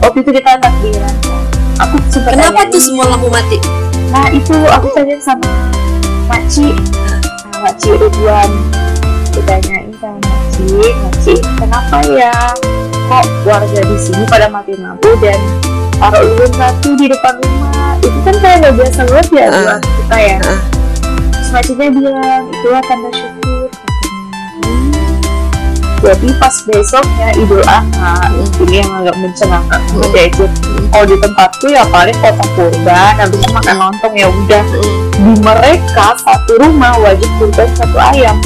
Waktu itu kita takbiran aku sempat kenapa tuh semua lampu mati? Nah itu aku tanya sama Maci nah, Maci Ridwan ditanyain sama Maci Maci kenapa ya kok warga di sini pada mati lampu dan taruh lilin satu di depan rumah? Itu kan kayak gak biasa banget ya Ah. buat kita ya. Ah. Terus Macinya bilang itulah tanda syukur jadi pas besoknya Idul Adha ini yang agak mencengangkan Hmm. ya itu kalau di tempatku ya paling potong kurban itu makan lontong ya udah. Di mereka satu rumah wajib kurban satu ayam.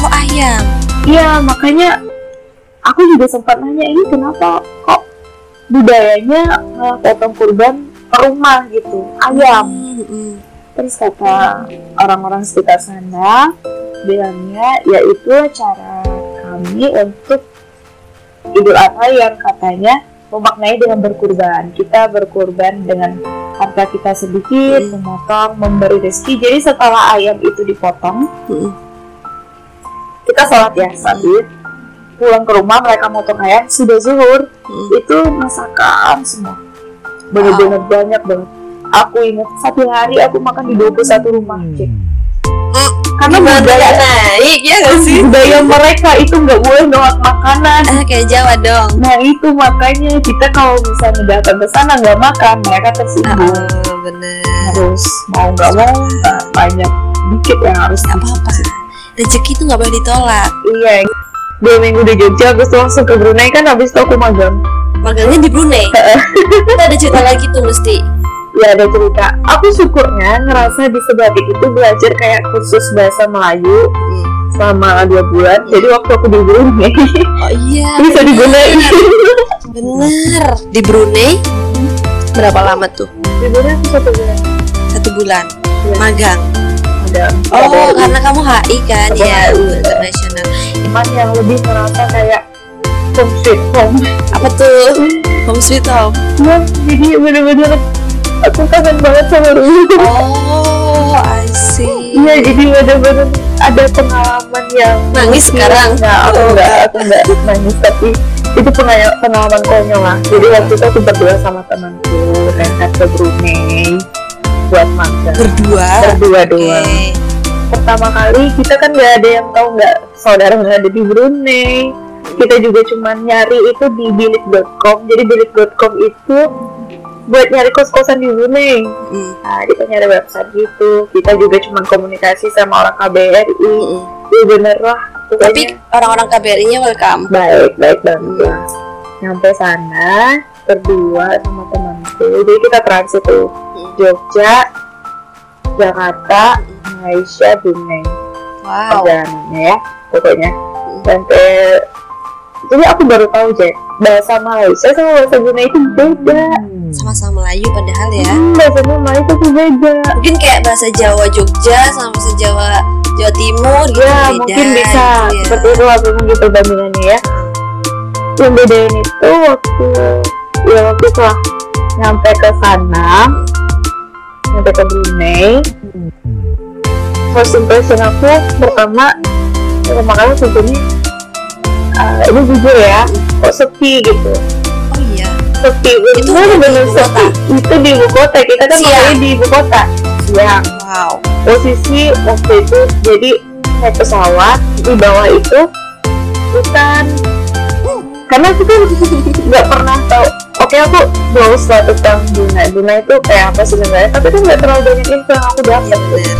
Oh ayam? Iya makanya aku juga sempat nanya ini kenapa kok budayanya eh, potong kurban rumah gitu? Ayam. Mm, mm. terus kata orang-orang sekitar sana bilangnya yaitu cara kami untuk Idul Adha yang katanya memaknai dengan berkurban. Kita berkurban dengan harta kita sedikit Hmm. memotong memberi rezeki. Jadi setelah ayam itu dipotong Mm. kita sholat ya sabit. Pulang ke rumah mereka motong ayam sudah zuhur. Mm. itu masakan semua. Bener-bener banyak banget. Aku ingat satu hari aku makan di 21 rumah Cik. Karena budaya naik ya nggak sih? Budaya mereka itu nggak boleh nolak makanan. Ah kayak Jawa dong. Nah itu makanya kita kalau misalnya datang ke sana nggak makan mereka ah tersinggung oh, bener. Harus mau nggak mau nah, banyak dikit yang harus nggak apa-apa. Rezeki itu nggak boleh ditolak. Iya. Dua minggu di Jogja habis itu langsung ke Brunei kan habis itu aku magang. Magangnya di Brunei? Kita ada cerita lagi tuh mesti ya ada cerita. Aku syukurnya ngerasa di Sebatik itu belajar kayak kursus bahasa Melayu Mm. selama dua bulan. Jadi waktu aku di Brunei. Oh iya bisa digunain bener di Brunei? Berapa lama tuh? Di Brunei aku satu bulan. Satu bulan? Iya. magang? Ada. Oh karena kamu HI kan? Aku ya HI. internasional. Teman yang lebih ngerasa kayak home sweet home. Apa tuh? Home sweet home? Ya jadi bener-bener aku kangen banget sama rumah oh I see. Iya jadi bener-bener ada pengalaman yang Nangis sekarang? Nah aku Oh, enggak aku enggak nangis tapi itu pengalaman, pengalaman konyol lah. Jadi waktu itu aku berdua sama temanku berangkat ke Brunei buat magang berdua? Berdua doang. Pertama kali kita kan nggak ada yang tahu nggak saudara nggak ada di Brunei. Kita juga cuma nyari itu di bilik.com jadi bilik.com itu buat nyari kos-kosan di Brunei Mm, nah kita nyari website gitu. Kita juga cuma komunikasi sama orang KBRI mm, mm. ya bener lah tapi pokoknya orang-orang KBRI-nya welcome. Baik baik banget. Lah nyampe sana berdua sama temanku jadi kita transit tuh. Jogja Jakarta Malaysia Brunei. Wow. Perjalanannya ya pokoknya. Sampai jadi aku baru tahu Jack bahasa Malaysia sama bahasa Brunei itu beda. Sama-sama Melayu padahal ya. Hmm, bahasa Melayu itu beda. Mungkin kayak bahasa Jawa Jogja sama bahasa Jawa Jawa Timur gitu ya beda mungkin bisa gitu ya. seperti itu aku mungkin perbandingannya ya. Yang bedain itu waktu ya waktu setelah nyampe ke sana nyampe ke Brunei. First impression aku pertama pertama kali sebetulnya uh, ini jujur ya kok sepi gitu. Oh iya. Sepi. Itu ibu sepi. itu di ibu kota. Kita kan Siang. di ibu kota. Siang. Wow. Posisi waktu itu jadi naik pesawat di bawah itu hutan. Karena aku kan nggak pernah tahu. Oke aku bagus lah tentang Brunei Brunei itu kayak apa sih sebenarnya? Tapi kan nggak terlalu banyak info yang aku Iya dapat benar.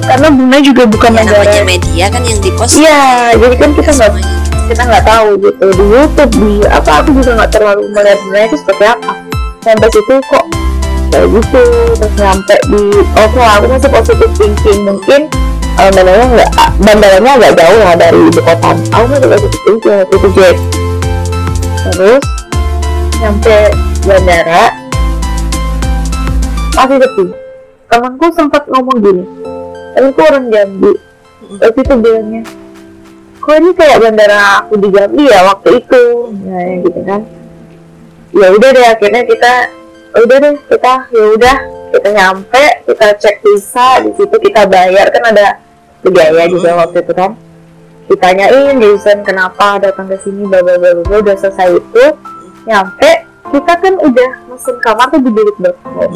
karena Brunei juga bukan Ya, negara. namanya media kan yang di post iya jadi kan kita nggak semuanya. Kita nggak tahu gitu. Di YouTube di apa aku juga nggak terlalu melihat Brunei itu seperti apa. Sampai situ kok kayak gitu. Terus nyampe di oke aku masih positive thinking. Mungkin eh, bandaranya nggak bandaranya agak jauh lah dari ibu kota. Aku masih positive thinking waktu itu Jack. Terus nyampe bandara masih sepi. Temanku sempat ngomong gini temanku orang Jambi. Waktu itu bilangnya kok ini kayak bandara aku di Jambi ya waktu itu? Nah ya gitu kan? Ya udah deh akhirnya kita udah deh kita ya udah kita nyampe kita cek visa di situ kita bayar. Kan ada biaya juga waktu itu kan? Ditanyain Jason kenapa datang ke sini bla bla bla bla udah selesai itu. Nyampe kita kan udah mesen kamar tuh di bilik belakang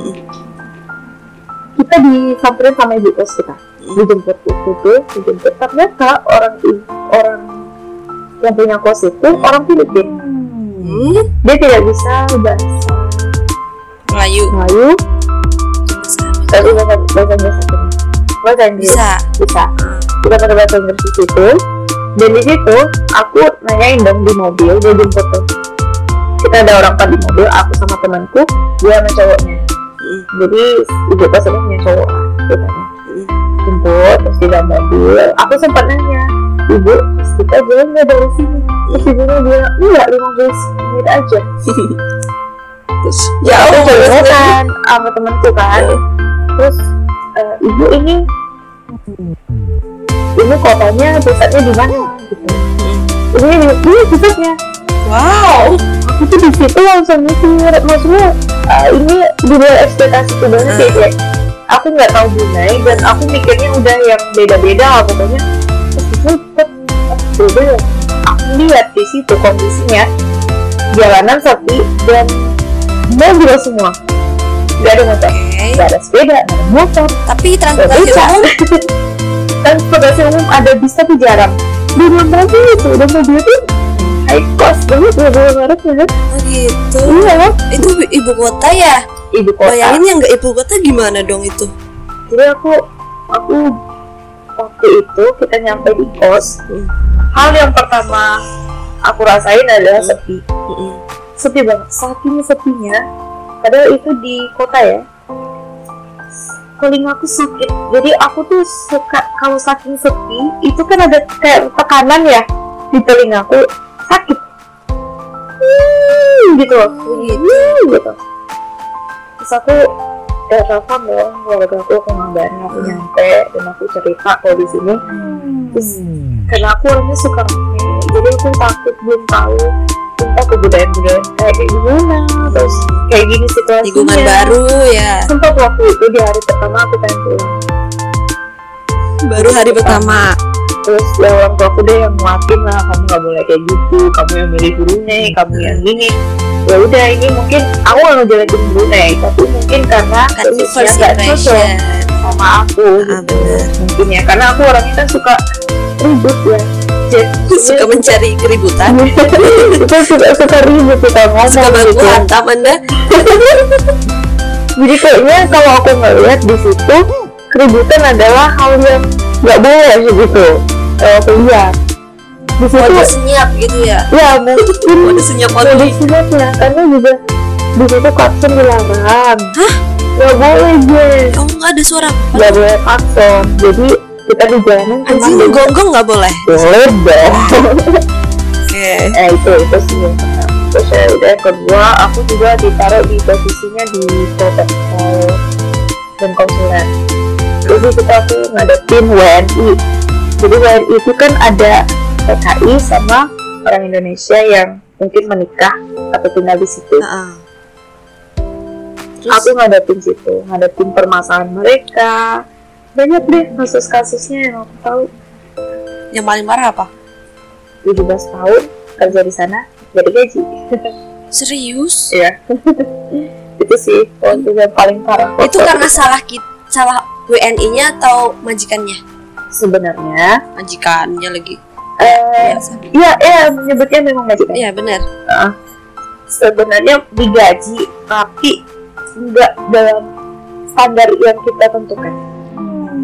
kita disamperin sama ibu kos kita dijemput itu tuh dijemput. Ternyata orang orang yang punya kos itu orang Filipina. Hmm, dia tidak bisa bahasa Melayu. Melayu. Tapi bahasa bahasa bahasa bahasa Inggris. Bisa. bisa. Kita pakai bahasa Inggris di situ. Dan di situ aku nanyain dong di mobil dia jemput tuh. Kita ada orang empat di mobil aku sama temanku dia sama cowoknya. Hmm, jadi ibu kos itu punya cowok hmm. Jemput terus di dalam mobil. Aku sempat nanya ibu kita jalan nggak dari sini? Terus ibunya bilang enggak 15 menit aja. Terus ya aku coba maksudnya. kan sama temanku kan. Terus eh, ibu ini ini kotanya pusatnya di mana? Gitu. Ini ini pusatnya. Wow. aku tuh di situ langsung mikir maksudnya eh, ini di luar ekspektasiku banget ya kayak aku nggak tahu Brunei dan aku mikirnya udah yang beda-beda lah pokoknya itu ya. Aku lihat di situ kondisinya jalanan sepi dan mobil semua. Nggak ada motor. Oke. nggak ada sepeda nggak ada motor. Tapi transportasi bisa. umum? Transportasi umum ada bis tapi jarang di mobil itu dan mobil itu high cost banget mobil mereknya kan oh, gitu. iya. Itu ibu kota ya? Ibu kota. Bayangin yang nggak ibu kota gimana dong itu? jadi aku aku waktu itu kita nyampe di kos. Hmm. hal yang pertama aku rasain adalah Hmm. sepi. Mm-mm. sepi banget. Saking sepinya padahal itu di kota ya. Telingaku sakit. Jadi aku tuh suka kalau saking sepi itu kan ada kayak tekanan ya di telingaku. Sakit. Hmm, gitu loh. Hmm, gitu terus aku ya telepon dong keluarga aku ngabarin aku nyampe dan aku cerita kalau di sini. Terus karena aku orangnya suka jadi aku takut belum tahu entah kebudayaan-budayaan kayak gimana. Terus kayak gini situasinya. Lingkungan baru ya. sempat waktu itu di hari pertama aku pengen pulang. Baru hari pertama. terus ya orang tua aku deh yang nguatin lah kamu nggak boleh kayak gitu. Kamu yang milih Brunei kamu yang gini ya udah ini mungkin aku nggak ngejelekin Brunei tapi mungkin karena first nggak cocok sama aku Ah, gitu. mungkin ya karena aku orangnya kan suka ribut ya. Jadi- Suka mencari keributan. kita suka suka ribut kita ngomong Suka baku gitu. hantam anda. jadi kayaknya kalau aku ngeliat di situ keributan adalah hal yang nggak boleh gitu. Kalau aku lihat di situ Waduh senyap gitu ya. ya mungkin Waduh senyap Jadi waduh. sifatnya karena juga di situ klakson dilarang Hah? nggak boleh guys Oh nggak ada suara. nggak boleh klakson jadi kita di jalanan Anjing gonggong nggak boleh. boleh dong Oke. eh itu itu pertama terus ya udah kedua aku juga ditaruh di posisinya di protokol dan konsuler jadi kita tuh ngadepin WNI jadi WNI itu kan ada PKI sama orang Indonesia yang mungkin menikah atau tinggal di situ Heeh. Terus aku ngadepin situ ngadepin permasalahan mereka banyak deh kasus-kasusnya yang aku tahu yang paling parah apa? 17 tahun kerja di sana jadi gaji Serius? Iya. itu sih untuk yang paling parah. Itu karena salah kita, salah WNI-nya atau majikannya? sebenarnya Majikannya lagi. Eh Biasa. iya iya menyebutnya memang majikan Iya benar. sebenarnya digaji tapi nggak dalam standar yang kita tentukan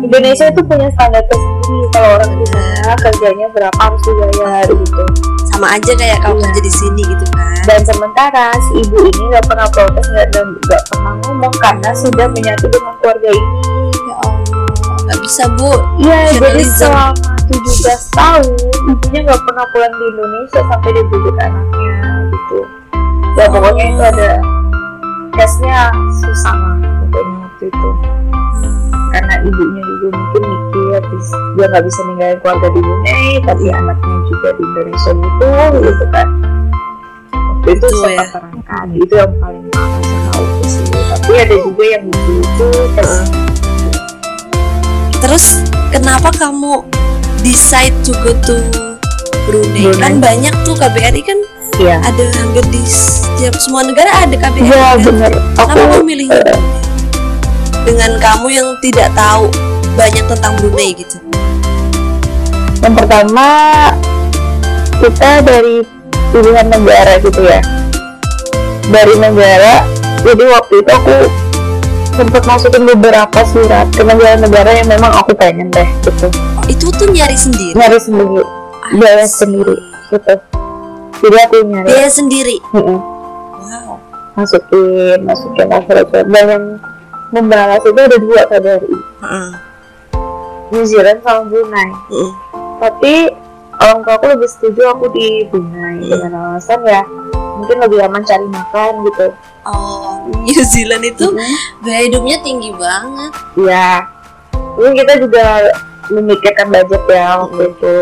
Indonesia itu punya standar tersendiri kalau orang di sana kerjanya berapa harus dibayar gitu Sama aja kayak kamu Iya. kerja di sini gitu kan. dan sementara si ibu ini nggak pernah protes nggak dan nggak pernah ngomong karena sudah menyatu dengan keluarga ini Ya bisa bu. iya jadi selama 17 tahun ibunya nggak pernah pulang di Indonesia sampai dididik anaknya gitu. Ya pokoknya itu ada case-nya susah lah pokoknya waktu itu. Karena ibunya juga mungkin mikir dia nggak bisa ninggalin keluarga di Brunei tapi anaknya juga di Indonesia gitu gitu kan. Waktu itu saya ya. terangkan itu yang paling parah saya tahu sih. Tapi ada juga yang gitu itu terus Terus kenapa kamu decide to go to Brunei? Brunei. Kan banyak tuh KBRI kan iya ada hampir di setiap semua negara ada KBRI. iya kan? bener Kenapa aku kamu milih eh, Brunei? Dengan kamu yang tidak tahu banyak tentang Brunei gitu. yang pertama kita dari pilihan negara gitu ya dari negara jadi waktu itu aku sempat masukin beberapa surat ke negara-negara yang memang aku pengen deh gitu itu tuh nyari sendiri. nyari sendiri biaya sendiri gitu jadi aku nyari Biaya sendiri. Mm-mm. Wow. masukin masukin surat-surat dan yang membalas itu ada dua KBRI Heeh. New Zealand sama Brunei Heeh. tapi orang tua aku lebih setuju aku di Brunei dengan alasan ya mungkin lebih aman cari makan gitu Oh, New Zealand itu biaya hidupnya tinggi banget. ya mungkin kita juga memikirkan budget ya waktu itu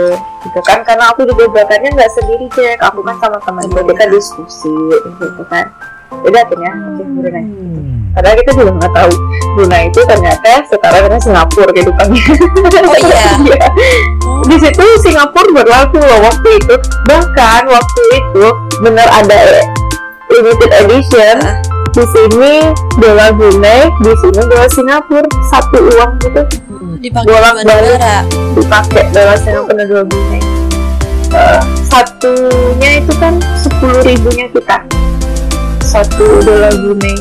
gitu kan. Karena aku juga berangkatnya nggak sendiri cek aku kan sama teman-teman kita diskusi gitu kan. Jadi akhirnya Brunei padahal kita juga nggak tahu. Brunei itu ternyata setara dengan Singapura kehidupannya Oh iya. Iya. di situ Singapura berlaku loh waktu itu. Bahkan waktu itu bener ada limited edition. Ah. Di sini dolar Brunei di sini dolar Singapura satu uang gitu. Dipakai Bolak dua balik. negara. dipakai dolar Singapura dolar Brunei. Eh, satunya itu kan sepuluh ribunya kita. Satu dolar Brunei.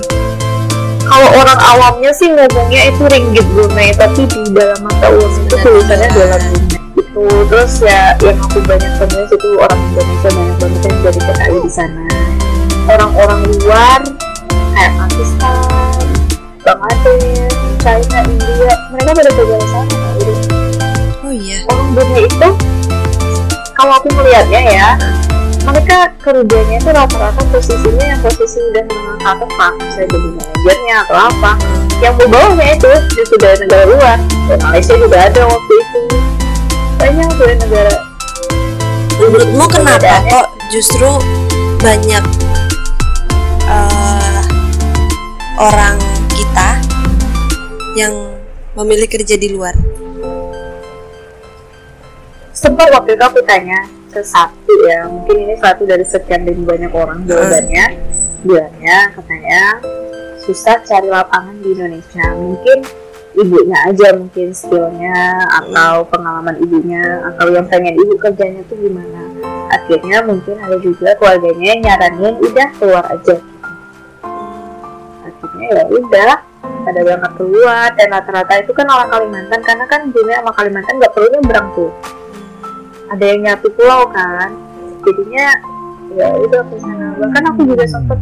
Kalau orang awamnya sih ngomongnya itu ringgit Brunei tapi di dalam mata uang itu tulisannya dolar. dolar Brunei. Gitu. Terus ya yang aku banyak temuin itu orang Indonesia banyak banget yang jadi TKI di sana. Orang-orang luar kayak Pakistan Bangladesh China India. Mereka pada kerja di sana gitu Oh iya. orang Brunei itu kalau aku melihatnya ya mereka kerjanya itu rata-rata posisinya yang posisi udah menengah ke atas pak. Saya jadi manajernya atau apa. Yang bawahnya itu justru dari negara luar. Dan Malaysia juga ada waktu itu. Banyak dari negara Menurutmu kenapa kok justru banyak eh, orang kita yang memilih kerja di luar? sempat waktu itu aku tanya ke satu ya mungkin ini satu dari sekian dan banyak orang jawabannya. Bilangnya katanya susah cari lapangan di Indonesia. Mungkin ibunya aja mungkin skillnya atau pengalaman ibunya atau yang pengen ibu kerjanya tuh gimana. Akhirnya mungkin ada juga keluarganya yang nyaranin udah keluar aja ya udah. Pada berangkat keluar dan rata-rata itu kan orang Kalimantan karena kan Brunei sama Kalimantan nggak perlu nyebrang tuh. Ada yang nyatu pulau kan. Jadinya ya udah ke sana. Bahkan aku juga sempet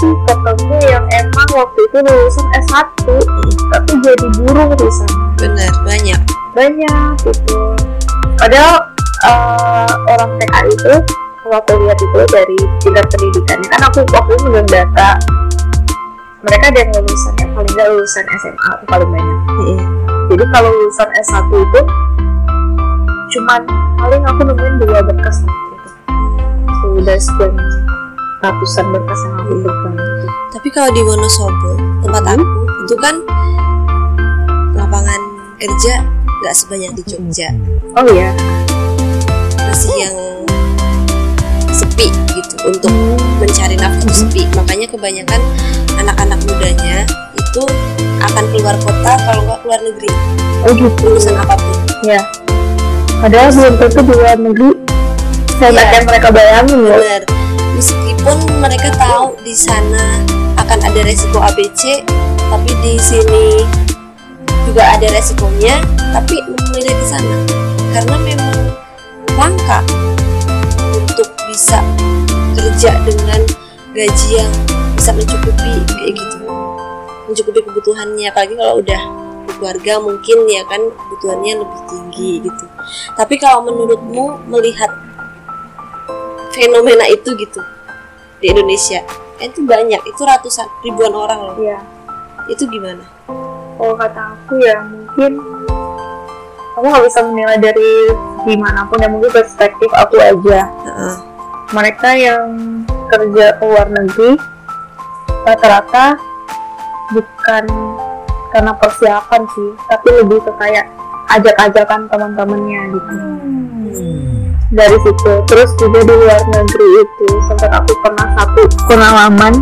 sih ketemu yang emang waktu itu lulusan S1 tapi jadi buruh di sana. Benar, banyak. banyak gitu. Padahal eh, orang TK itu kalau aku lihat itu dari tingkat pendidikannya kan aku waktu itu megang data mereka ada yang lulusannya paling nggak lulusan SMA atau paling banyak. Jadi kalau lulusan S1 itu cuman paling aku nemuin dua berkas gitu. Sudah sekian ratusan berkas yang aku pegang gitu. Tapi kalau di Wonosobo, tempat aku, itu kan lapangan kerja nggak sebanyak di Jogja. oh iya. Masih yang gitu untuk mencari nafkah sepi. Makanya kebanyakan anak-anak mudanya itu akan keluar kota kalau nggak keluar negeri. Oh gitu. Lulusan apa pun. ya. Padahal belum tentu di luar negeri. Saya yang mereka bayangin loh. Benar. Meskipun mereka tahu di sana akan ada resiko ABC tapi di sini juga ada resikonya tapi memilih di sana. Karena memang langka untuk bisa kerja dengan gaji yang bisa mencukupi kayak gitu. Mencukupi kebutuhannya apalagi kalau udah keluarga mungkin ya kan kebutuhannya lebih tinggi gitu. Tapi kalau menurutmu melihat fenomena itu gitu di Indonesia Eh, itu banyak itu ratusan ribuan orang loh. Iya. itu gimana? Kalau kata aku ya mungkin kamu nggak bisa menilai dari di mana pun ya mungkin perspektif aku aja. Heeh. Mereka yang kerja ke luar negeri rata-rata bukan karena persiapan sih tapi lebih ke kayak ajak-ajakan teman-temannya gitu. Dari situ. Terus juga di luar negeri itu sempat aku pernah satu pengalaman.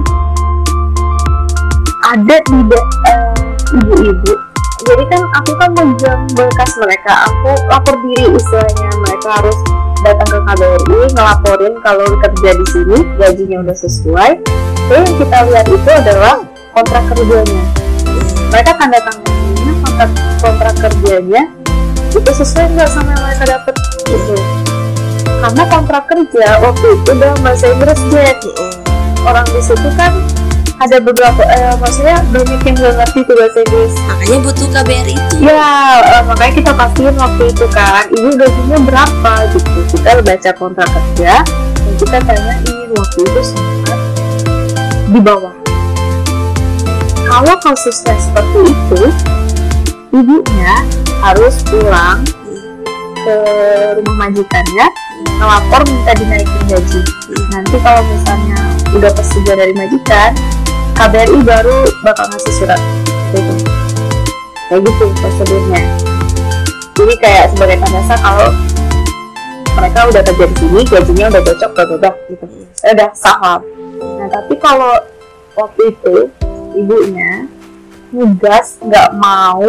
Ada di eh, ibu-ibu. Jadi kan aku kan megang berkas mereka. Aku lapor diri istilahnya mereka harus datang ke KBRI ngelaporin kalau kerja di sini gajinya udah sesuai. Dan yang kita lihat itu adalah kontrak kerjanya. Mereka tanda tangannya kontrak kontrak kerjanya itu sesuai nggak sama yang mereka dapat gitu. Karena kontrak kerja waktu itu dalam bahasa Inggris Jack. Orang di situ kan ada beberapa eh, maksudnya banyak yang nggak ngerti tuh bahasa Inggris. Makanya butuh KBRI itu. Ya eh, makanya kita pastiin waktu itu kan ibu gajinya berapa gitu. Kita baca kontrak kerja dan kita tanyain waktu itu sangat di bawah. Kalau kasusnya seperti itu ibunya harus pulang ke rumah majikannya ngelapor minta dinaikin gaji. Nanti kalau misalnya udah persetujuan dari majikan KBRI baru bakal ngasih surat itu. Kayak gitu prosedurnya. Jadi kayak sebagai tanda kalau mereka udah kerja di sini gajinya udah cocok udah udah gitu. Udah saham nah tapi kalau waktu itu ibunya ngegas nggak mau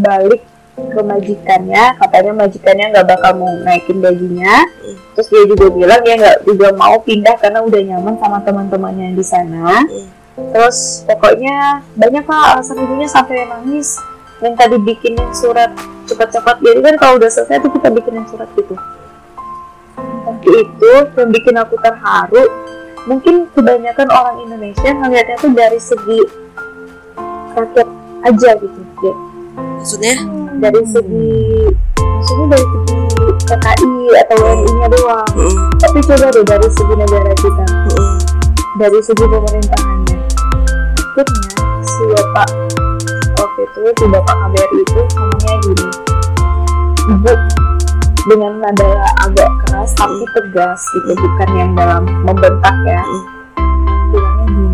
balik ke majikannya katanya majikannya nggak bakal mau naikin gajinya. Terus dia juga bilang dia nggak juga mau pindah karena udah nyaman sama teman-temannya di sana terus pokoknya banyak lah alasan ibunya sampai nangis minta dibikinin surat cepat-cepat. Jadi kan kalau udah selesai tuh kita bikinin surat gitu. Tapi itu yang bikin aku terharu mungkin kebanyakan orang Indonesia ngelihatnya tuh dari segi rakyat aja gitu ya. Maksudnya? Dari segi maksudnya dari segi PKI atau WNI nya doang. Heeh. tapi coba deh dari segi negara kita. Heeh. dari segi pemerintahannya akhirnya si bapak waktu itu si bapak KBRI itu ngomongnya gini ibu. Dengan nada agak keras tapi tegas gitu bukan yang dalam membentak ya. Bilangnya gini.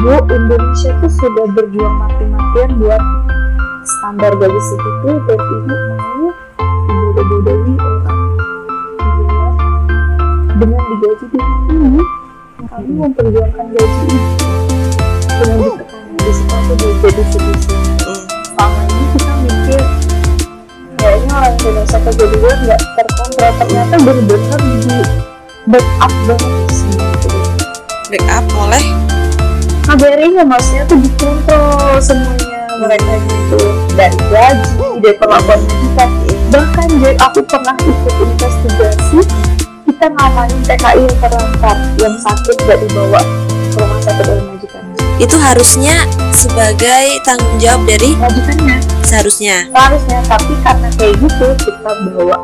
Bu Indonesia tuh sudah berjuang mati-matian buat standar gaji segitu dan ibu mau dibodoh-bodohi orang. Di luar dengan digaji dengan ini kami memperjuangkan gaji. Dengan ditekan di aku udah jadi Heeh. selama ini kita mikir kayaknya orang Indonesia kerja di luar nggak terkontrol. Ternyata bener-bener di backup banget sih. Backup oleh KBRI nya maksudnya tuh dikontrol semuanya. Mereka gitu. Dari gaji dari perlakuan kita bahkan jadi aku pernah ikut investigasi kita ngamanin TKI yang terlantar yang sakit gak dibawa ke rumah sakit oleh majikannya itu harusnya sebagai tanggung jawab dari majikannya. seharusnya. Seharusnya tapi karena kayak gitu kita bawa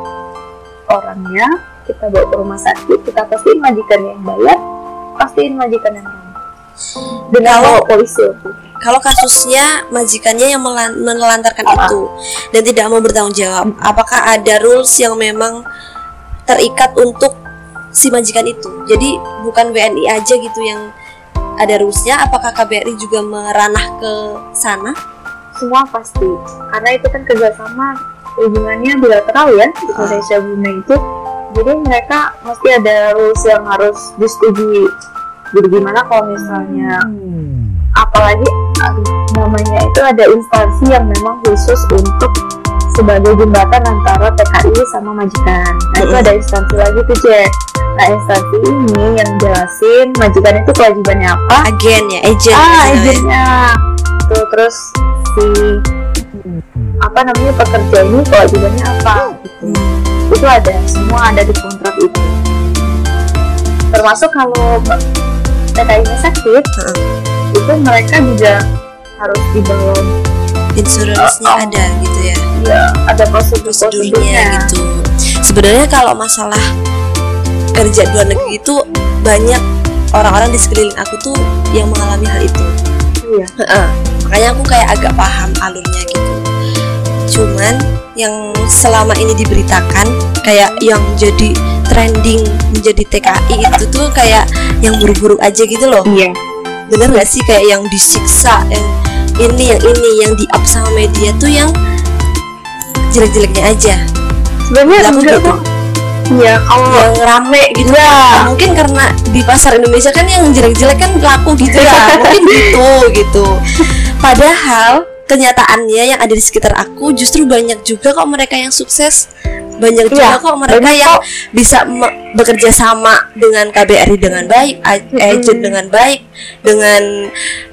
orangnya kita bawa ke rumah sakit kita pastiin majikan yang bayar pastiin majikan yang dengan Kalau- polisi kalau kasusnya majikannya yang menelantarkan Ah. itu dan tidak mau bertanggung jawab apakah ada rules yang memang terikat untuk si majikan itu. Jadi bukan WNI aja gitu yang ada rulesnya apakah KBRI juga meranah ke sana? Semua pasti. Karena itu kan kerjasama hubungannya bilateral ya Indonesia Brunei itu. Jadi mereka mesti ada rules yang harus disetujui. Jadi gimana kalau misalnya apalagi aduh, namanya itu ada instansi yang memang khusus untuk sebagai jembatan antara TKI sama majikan. Nah itu ada instansi lagi tuh Jack. Nah instansi ini yang jelasin majikan itu kewajibannya apa? agen ya agent ah agennya. Tuh terus si apa namanya pekerja ini kewajibannya apa? Gitu. Itu ada semua ada di kontrak itu. Termasuk kalau TKI-nya sakit, itu mereka juga harus dibawa insurance-nya Oh, oh. ada gitu ya ya ada prosedur prosedurnya prosedurnya gitu sebenarnya kalau masalah kerja di luar negeri itu banyak orang-orang di sekeliling aku tuh yang mengalami hal itu Iya. Heeh. makanya aku kayak agak paham alurnya gitu cuman yang selama ini diberitakan kayak yang jadi trending menjadi TKI itu tuh kayak yang buruk-buruk aja gitu loh Iya. bener gak sih kayak yang disiksa yang ini yang ini yang di up sama media tuh yang jelek-jeleknya aja Sebenarnya enggak gitu. kok. Iya, kalau yang rame gitu Iya. Nah, mungkin karena di pasar Indonesia kan yang jelek-jelek kan laku gitu ya mungkin gitu gitu padahal kenyataannya yang ada di sekitar aku justru banyak juga kok mereka yang sukses banyak juga Iya, kok mereka banyak yang kok. bisa me- bekerja sama dengan KBRI dengan baik, agent dengan baik, dengan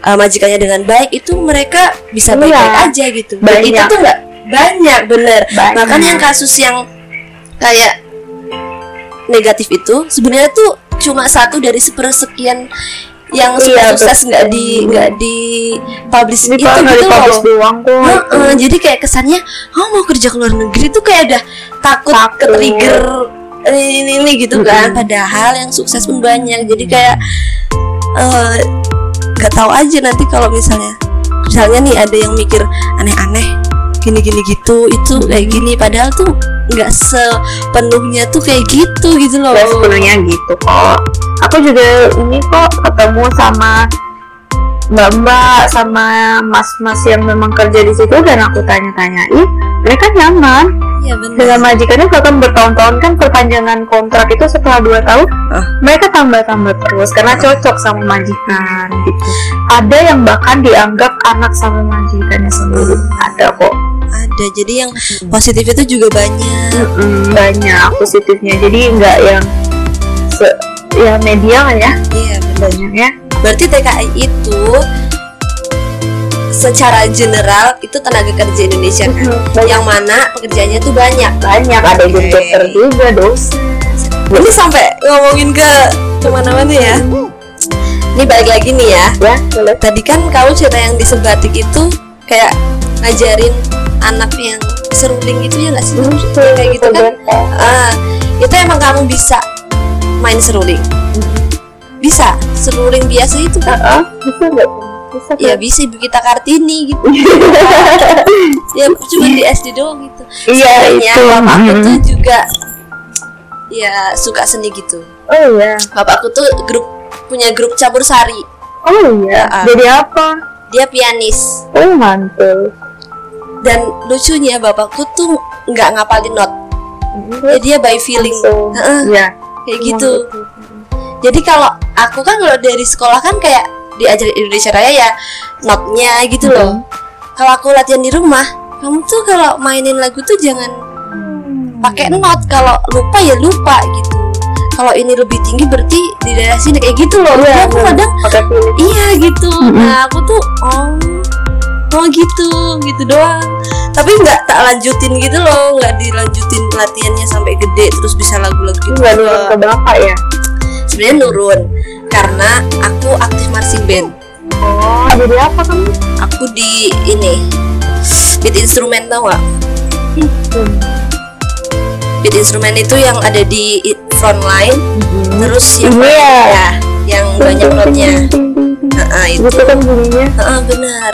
uh, majikannya dengan baik itu mereka bisa Iya. baik-baik aja gitu. Dan Banyak. itu tuh nggak banyak bener. Banyak. Bahkan yang kasus yang kayak negatif itu sebenarnya tuh cuma satu dari sepersekian yang Iya, sukses nggak di nggak di publish ini itu gitu loh. doang kok. Heeh, jadi kayak kesannya oh mau kerja ke luar negeri tuh kayak udah takut, Takut. ke trigger ini ini gitu kan Mm-mm. padahal yang sukses pun banyak jadi kayak eh, nggak tahu aja nanti kalau misalnya misalnya nih ada yang mikir aneh-aneh gini-gini gitu itu kayak gini padahal tuh nggak sepenuhnya tuh kayak gitu gitu loh Nggak sepenuhnya gitu kok. Aku juga ini kok ketemu sama mbak-mbak sama mas-mas yang memang kerja di situ dan aku tanya-tanyain mereka nyaman. Benar. Dengan majikannya bahkan bertahun-tahun kan perpanjangan kontrak itu setelah dua tahun Ah. mereka tambah-tambah terus karena cocok sama majikan gitu. Ada yang bahkan dianggap anak sama majikannya sendiri. Ada kok. Ada jadi yang positif itu juga banyak. Mm-mm, banyak positifnya. Jadi nggak yang se ya media lah ya. Iya banyak ya Berarti TKI itu secara general itu tenaga kerja Indonesia kan? banyak Yang mana pekerjaannya tuh banyak. banyak ada Oke. dokter juga dosen Ini sampai ngomongin ke ke mana-mana ya. Ini balik lagi nih ya. ya boleh Tadi kan kamu cerita yang di sebatik itu kayak ngajarin anak yang seruling gitu ya nggak sih? Kayak gitu kan? Ah, itu emang kamu bisa main seruling? Bisa, seruling biasa itu kan? Ah, bisa nggak bisa Ya kan? bisa Ibu kita Kartini gitu. ya cuma di SD doang gitu. iya Sebenarnya itu bapakku Mm. tuh juga ya suka seni gitu. oh iya Bapakku tuh grup punya grup campur sari. oh iya Ah. jadi apa Dia pianis. oh mantul Dan lucunya bapakku tuh nggak ngapalin not. Ya dia by feeling. Langsung. Heeh, Iya. kayak gitu. Jadi kalau aku kan kalau dari sekolah kan kayak diajarin Indonesia Raya ya notnya gitu loh. Kalau aku latihan di rumah, kamu tuh kalau mainin lagu tuh jangan pakai not. Kalau lupa ya lupa gitu. Kalau ini lebih tinggi berarti di daerah sini kayak gitu loh. Iya, aku kadang iya gitu. Mm-mm. Nah aku tuh oh oh gitu gitu doang. Tapi nggak tak lanjutin gitu loh, nggak dilanjutin latihannya sampai gede terus bisa lagu-lagu gitu. Enggak nurun ke bapak ya? Sebenarnya nurun karena aku aktif marching band Oh, jadi apa kamu? aku di ini beat instrumen tau gak beat instrumen itu yang ada di i- front line terus yang Iya. ya, yang banyak notnya Heeh, itu Gitu kan bunyinya. Heeh, benar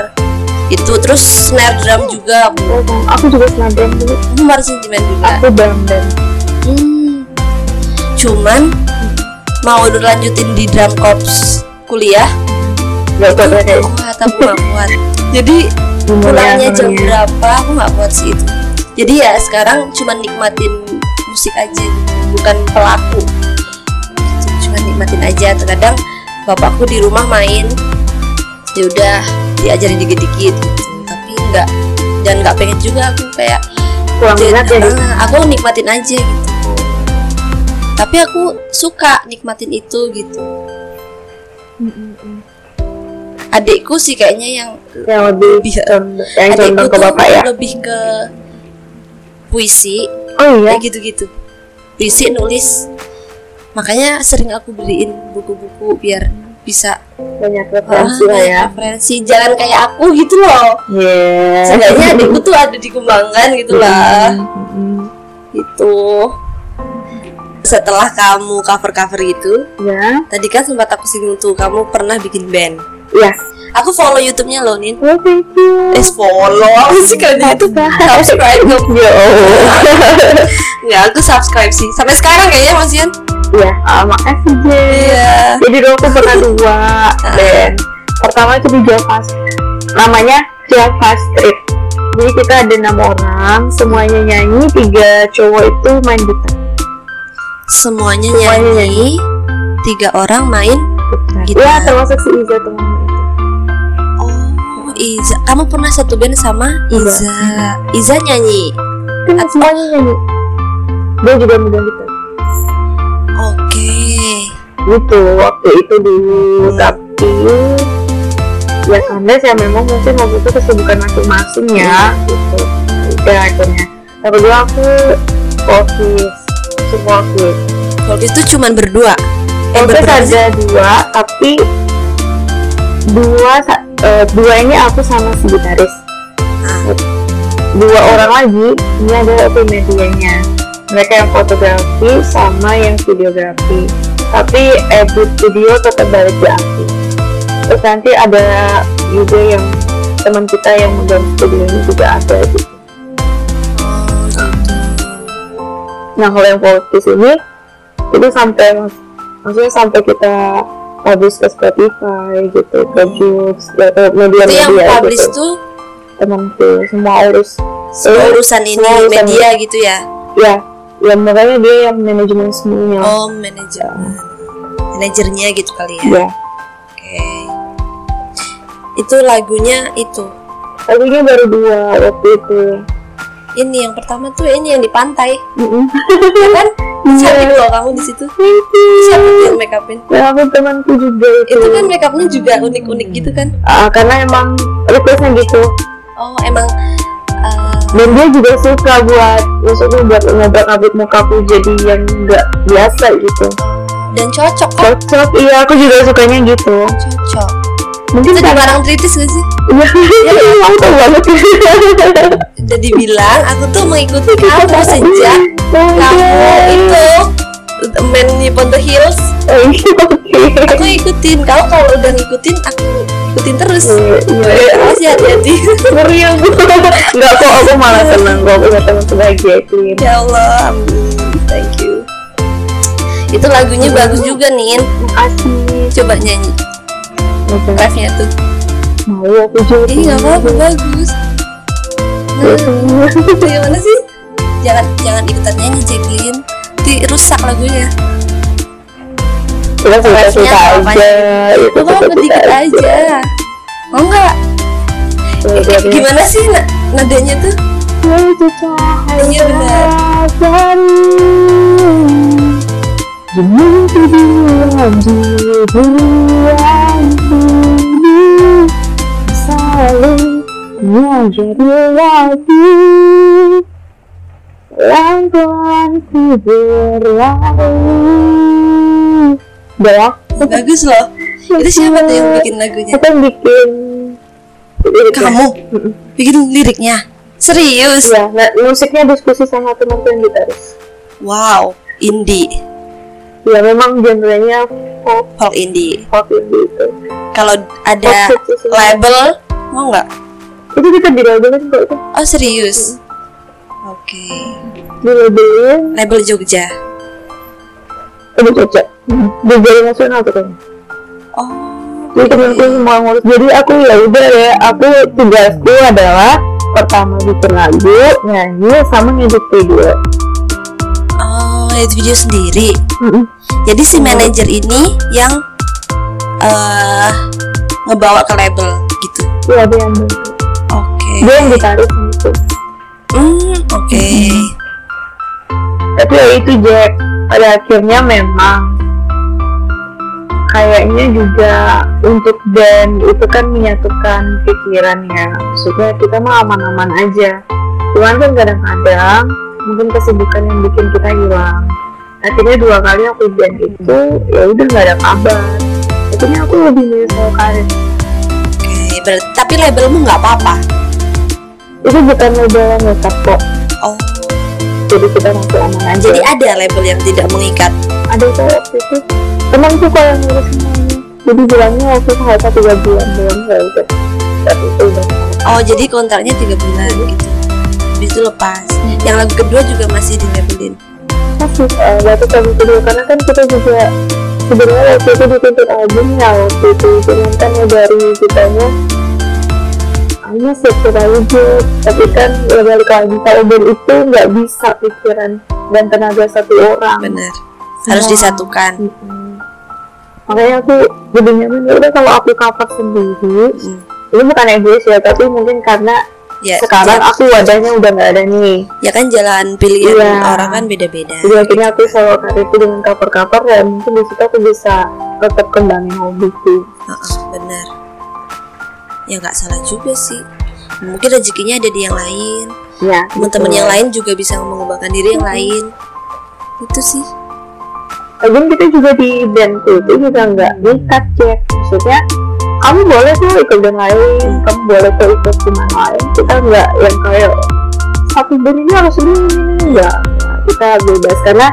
itu terus snare drum juga aku Oh, aku juga senadran dulu. aku marching band juga Aku drum band. Hmm. cuman mau lanjutin di drum corps kuliah? Gak kuat kuat aku gak kuat. Jadi pulangnya jam berapa? Aku nggak kuat sih itu. Jadi ya sekarang cuma nikmatin musik aja bukan pelaku. Cuma nikmatin aja. Terkadang bapakku di rumah main. Ya udah diajarin dikit-dikit. Gitu tapi nggak dan nggak pengen juga aku kayak kurang Jadi, ya? ah, aku nikmatin aja gitu tapi aku suka nikmatin itu gitu. Adikku sih kayaknya yang yang lebih condong- yang adikku ke tuh bapak ya? lebih ke puisi. Oh iya? Kayak gitu-gitu. Puisi nulis. Makanya sering aku beliin buku-buku biar bisa banyak referensi ah, lah ya. referensi. Jangan kayak aku gitu loh. Yeah Seenggaknya adikku tuh ada dikembangkan gitu lah. Mm-mm. Itu Setelah kamu cover-cover itu ya. Tadi kan sempat aku singgung tuh Kamu pernah bikin band? Ya. Aku follow YouTube-nya loh, Nin. Oh thank you. Eh, follow. Apa sih kalau di YouTube? Subscribe dong. Ya Allah Nggak, aku subscribe sih. Sampai sekarang kayaknya Mas Ian. Iya, ah, makasih Jen. Iya. Jadi dulu aku pernah dua band. Pertama itu di Java, namanya Java Street. Jadi kita ada enam orang, semuanya nyanyi, tiga cowok itu main gitar. Semuanya Semuanya nyanyi Tiga orang main Gitar. termasuk si Iza temannya itu. Oh, Iza Kamu pernah satu band sama Iya. Iza Iza nyanyi Kan semuanya nyanyi. Dia juga megang gitar. Oke Gitu, waktu itu dulu. Tapi ya karena saya memang mungkin waktu itu kesibukan masing-masing ya gitu udah akhirnya yang kedua aku fokus semua fokus Waktu itu cuman berdua. Eh, sih? ada dua tapi dua eh, dua ini aku sama si gitaris. Dua orang lagi ini ada tim medianya. Mereka yang fotografi sama yang videografi. Tapi edit video tetap balik di aku. Terus nanti ada juga yang teman kita yang megang studio ini juga ada gitu nah kalau yang fokus ini itu sampai mak- maksudnya sampai kita publish ke Spotify gitu ke Joox ya ke Itu yang media-media publish gitu tuh temanku semua urus. Semua urusan ini semua urusan media gitu ya? Ya ya makanya dia yang manajemen semuanya. Oh manajer Manajernya gitu kali ya? Ya. Oke. Itu lagunya itu? Lagunya baru dua waktu itu Ini yang pertama tuh ini yang di pantai ya kan? Cantik Iya. loh kamu di situ. Siapa tuh yang make upin? Ya, aku temanku juga itu. Itu kan make upnya juga unik-unik gitu kan Ah, karena emang requestnya gitu. Oh emang eh, Dan dia juga suka buat, maksudnya buat ngobrak-ngabrik mukaku jadi yang nggak biasa gitu. Dan cocok kan? Cocok, iya aku juga sukanya gitu. Cocok Mungkin Itu di karena barang tritis gak sih? Iya, aku tahu banget. Udah dibilang aku tuh mengikuti kamu sejak kamu itu main Nippon the Hills. Oke. aku ikutin. Kalau kalau udah ngikutin aku ikutin terus. Iya, terus ya hati-hati ngeri aku. Enggak kok, aku malah seneng kok punya teman sebagai itu. ya Allah thank you. Itu lagunya bagus juga nih Makasih. coba nyanyi Oke. refnya tuh. Mau aku jadi. ih nggak apa-apa bagus. Nah, gimana sih? Jangan jangan ikutan nyanyi Jacqueline. Nanti rusak lagunya. Kita Refnya apa aja. Itu mau suka-suka dikit aja. mau nggak? Eh, eh, gimana sih na nadanya tuh? Iya, benar. Jadi lagi Pelan-pelan ku berlari Udah ya? bagus loh. Itu siapa tuh yang bikin lagunya? Aku yang bikin. Kamu? Bikin liriknya. Serius? Ya, nah, musiknya diskusi sama temanku yang gitaris. Wow indie. Ya memang genrenya folk, folk indie. Folk indie itu. Kalau ada label mau nggak? Itu kita dilabelin kok itu oh serius? Oke. Dilabelin label Jogja. Udah cocok Di jalur nasional tuh kan oh. Jadi temenku semua ngurus. Jadi aku ya udah ya Aku tugasku adalah Pertama bikin lagu Nyanyi sama ngedit video. Oh edit video sendiri? Mm-mm. jadi si manajer ini yang eh ngebawa ke label Iya dia yang bantu oke. Dia yang gitaris gitu hmm oke. Tapi ya itu Jack. Pada akhirnya memang kayaknya juga untuk band itu kan menyatukan pikiran ya. Maksudnya kita mah aman-aman aja. Cuman kan kadang-kadang mungkin kesibukan yang bikin kita hilang. Akhirnya dua kali aku band itu ya udah nggak ada kabar. Akhirnya aku lebih soal karir ber- tapi labelmu nggak apa-apa. itu bukan label makeup kok Oh, jadi kita masih aman aja jadi ada label yang tidak mengikat. ada kok waktu itu emang tuh kalau yang ngurus semuanya jadi bilangnya waktu itu hanya tiga bulan doang ya udah tapi itu udah Oh, jadi kontraknya tiga bulan gitu. Habis itu lepas. Yang lagu kedua juga masih di labelin. masih uh, waktu kami kedua karena kan kita juga sebenarnya waktu itu dituntut album ya waktu itu cuman kan dari kitanya hanya siap aja tapi kan ya balik lagi kalau itu nggak bisa pikiran dan tenaga satu orang Benar. Harus Semua. disatukan. Mm-mm. makanya aku jadi nyaman ya udah kalau aku cover sendiri Mm. ini bukan egois ya tapi mungkin karena Ya, sekarang ya, aku wadahnya udah nggak ada nih ya kan jalan pilihan Iya. orang kan beda-beda. jadi akhirnya aku solo karir itu dengan cover-cover dan mungkin di situ aku bisa tetap kembangin hobiku Heeh, benar. Ya nggak salah juga sih. Mungkin rezekinya ada di yang lain. ya Teman-teman yang lain juga bisa mengembangkan diri yang lain. Itu sih. Lagian kita juga di bandku itu juga nggak nikat Jack maksudnya kamu boleh tuh ikut band lain kamu boleh tuh ikut teman lain kita nggak yang kayak satu band ini harus ini enggak kita bebas karena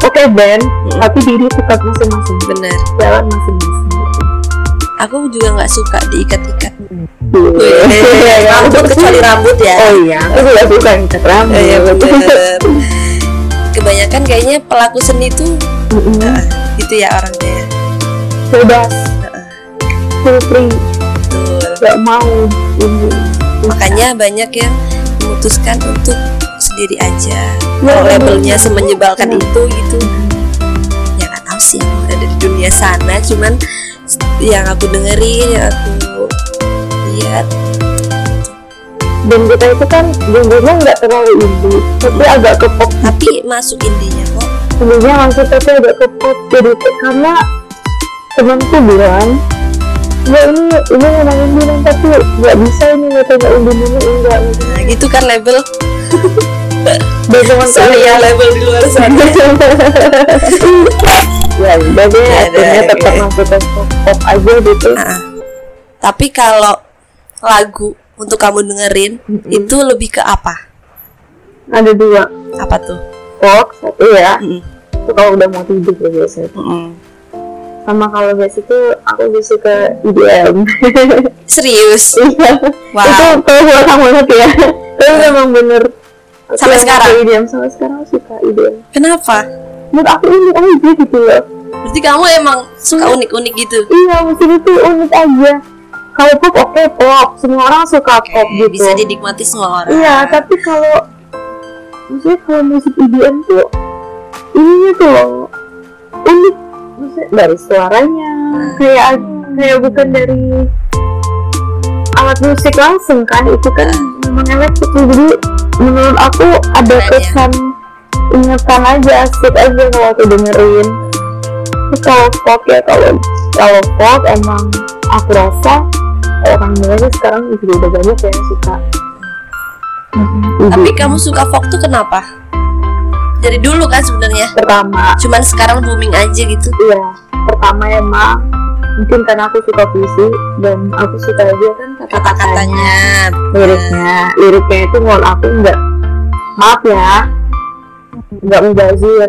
oke band Hmm. tapi diri tetap masing-masing Benar. jalan masing-masing Aku juga nggak suka diikat-ikat. Iya, rambut kecuali rambut ya. oh iya aku juga suka ngikat rambut Iya benar. Kebanyakan kayaknya pelaku seni tuh Mm-mm. eh, gitu ya orangnya. bebas feel free nggak mau Makanya banyak yang memutuskan untuk sendiri aja. Ya, Kalau labelnya semenyebalkan Ya. itu gitu. Ya nggak tahu sih ada di dunia sana. Cuman yang aku dengerin, yang aku lihat, dan kita itu kan genrenya nggak terlalu indie tapi agak ke pop tapi masuk indinya kok. sebenarnya masuk tapi agak ke pop jadi karena temanku bilang ya ini ini memang indie tapi nggak bisa ini nggak nggak indie ini enggak Nah gitu kan label. teman Sorry ya label di luar sana. ya udah deh Ya, akhirnya udah, tetap oke. masuk ke pop, aja gitu Ah. Tapi kalau lagu untuk kamu dengerin Mm-mm. itu lebih ke apa? ada dua Apa tuh? pop satu ya Mm-mm. itu kalau udah mau tidur ya biasanya Mm-mm. sama kalau biasa itu aku lebih suka EDM Serius? iya Wow. itu tahu orang banget ya tapi memang bener Sampai sekarang? suka EDM sampai sekarang suka EDM Kenapa? Menurut aku unik aja gitu loh. Berarti kamu emang suka unik-unik gitu? iya musik itu unik aja. Kalau pop oke pop. Semua orang suka pop Oke, gitu. bisa dinikmati semua orang. iya tapi kalau maksudnya kalau musik EDM tuh ininya tuh loh. Unik maksudnya dari suaranya. Kayak kayak bukan dari alat musik langsung kan. Itu kan memang elektrik. Jadi menurut aku ada Keren ya. kesan ingatan aja asik aja kalau aku dengerin Terus kalau pop ya kalau kalau pop emang aku rasa orang Indonesia sekarang juga udah banyak yang suka Tapi kamu suka folk tuh kenapa? Dari dulu kan sebenarnya. pertama Cuman sekarang booming aja gitu. iya pertama emang mungkin karena aku suka puisi dan aku suka aja kan kata-katanya Kata-katanya. liriknya liriknya itu menurut aku enggak maaf ya nggak mubazir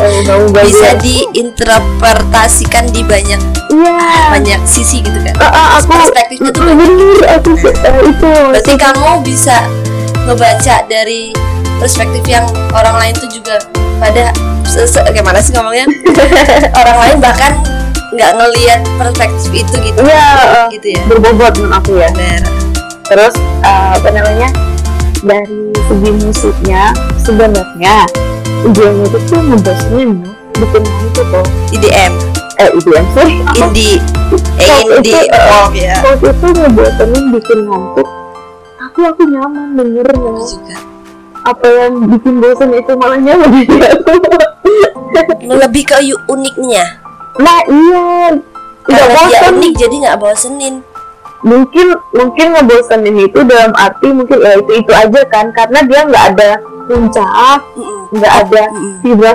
eh, Bisa diinterpretasikan di banyak iya banyak sisi gitu kan. Ah, ah, aku Perspektifnya tuh bener aku eh, itu Berarti kamu bisa ngebaca dari perspektif yang orang lain tuh juga pada se- se- gimana sih ngomongnya? orang lain bahkan nggak ngelihat perspektif itu gitu. iya eh, Gitu ya. berbobot menurut aku ya Bener. terus eh, apa namanya dari segi musiknya sebenarnya idenya itu tuh ngebosenin bikin ngantuk loh IDM, eh IDM sorry. Apa indie, eh itu, eh, pop ya. pop itu ngebosenin bikin ngantuk tapi aku nyaman dengernya. Juga. apa yang bikin bosan itu malah nyaman jadi aku lebih ke uniknya. Nah iya. Nggak karena dia unik jadi nggak bosenin mungkin mungkin ngebosenin itu dalam arti mungkin ya itu itu aja kan. Karena dia nggak ada puncak nggak ada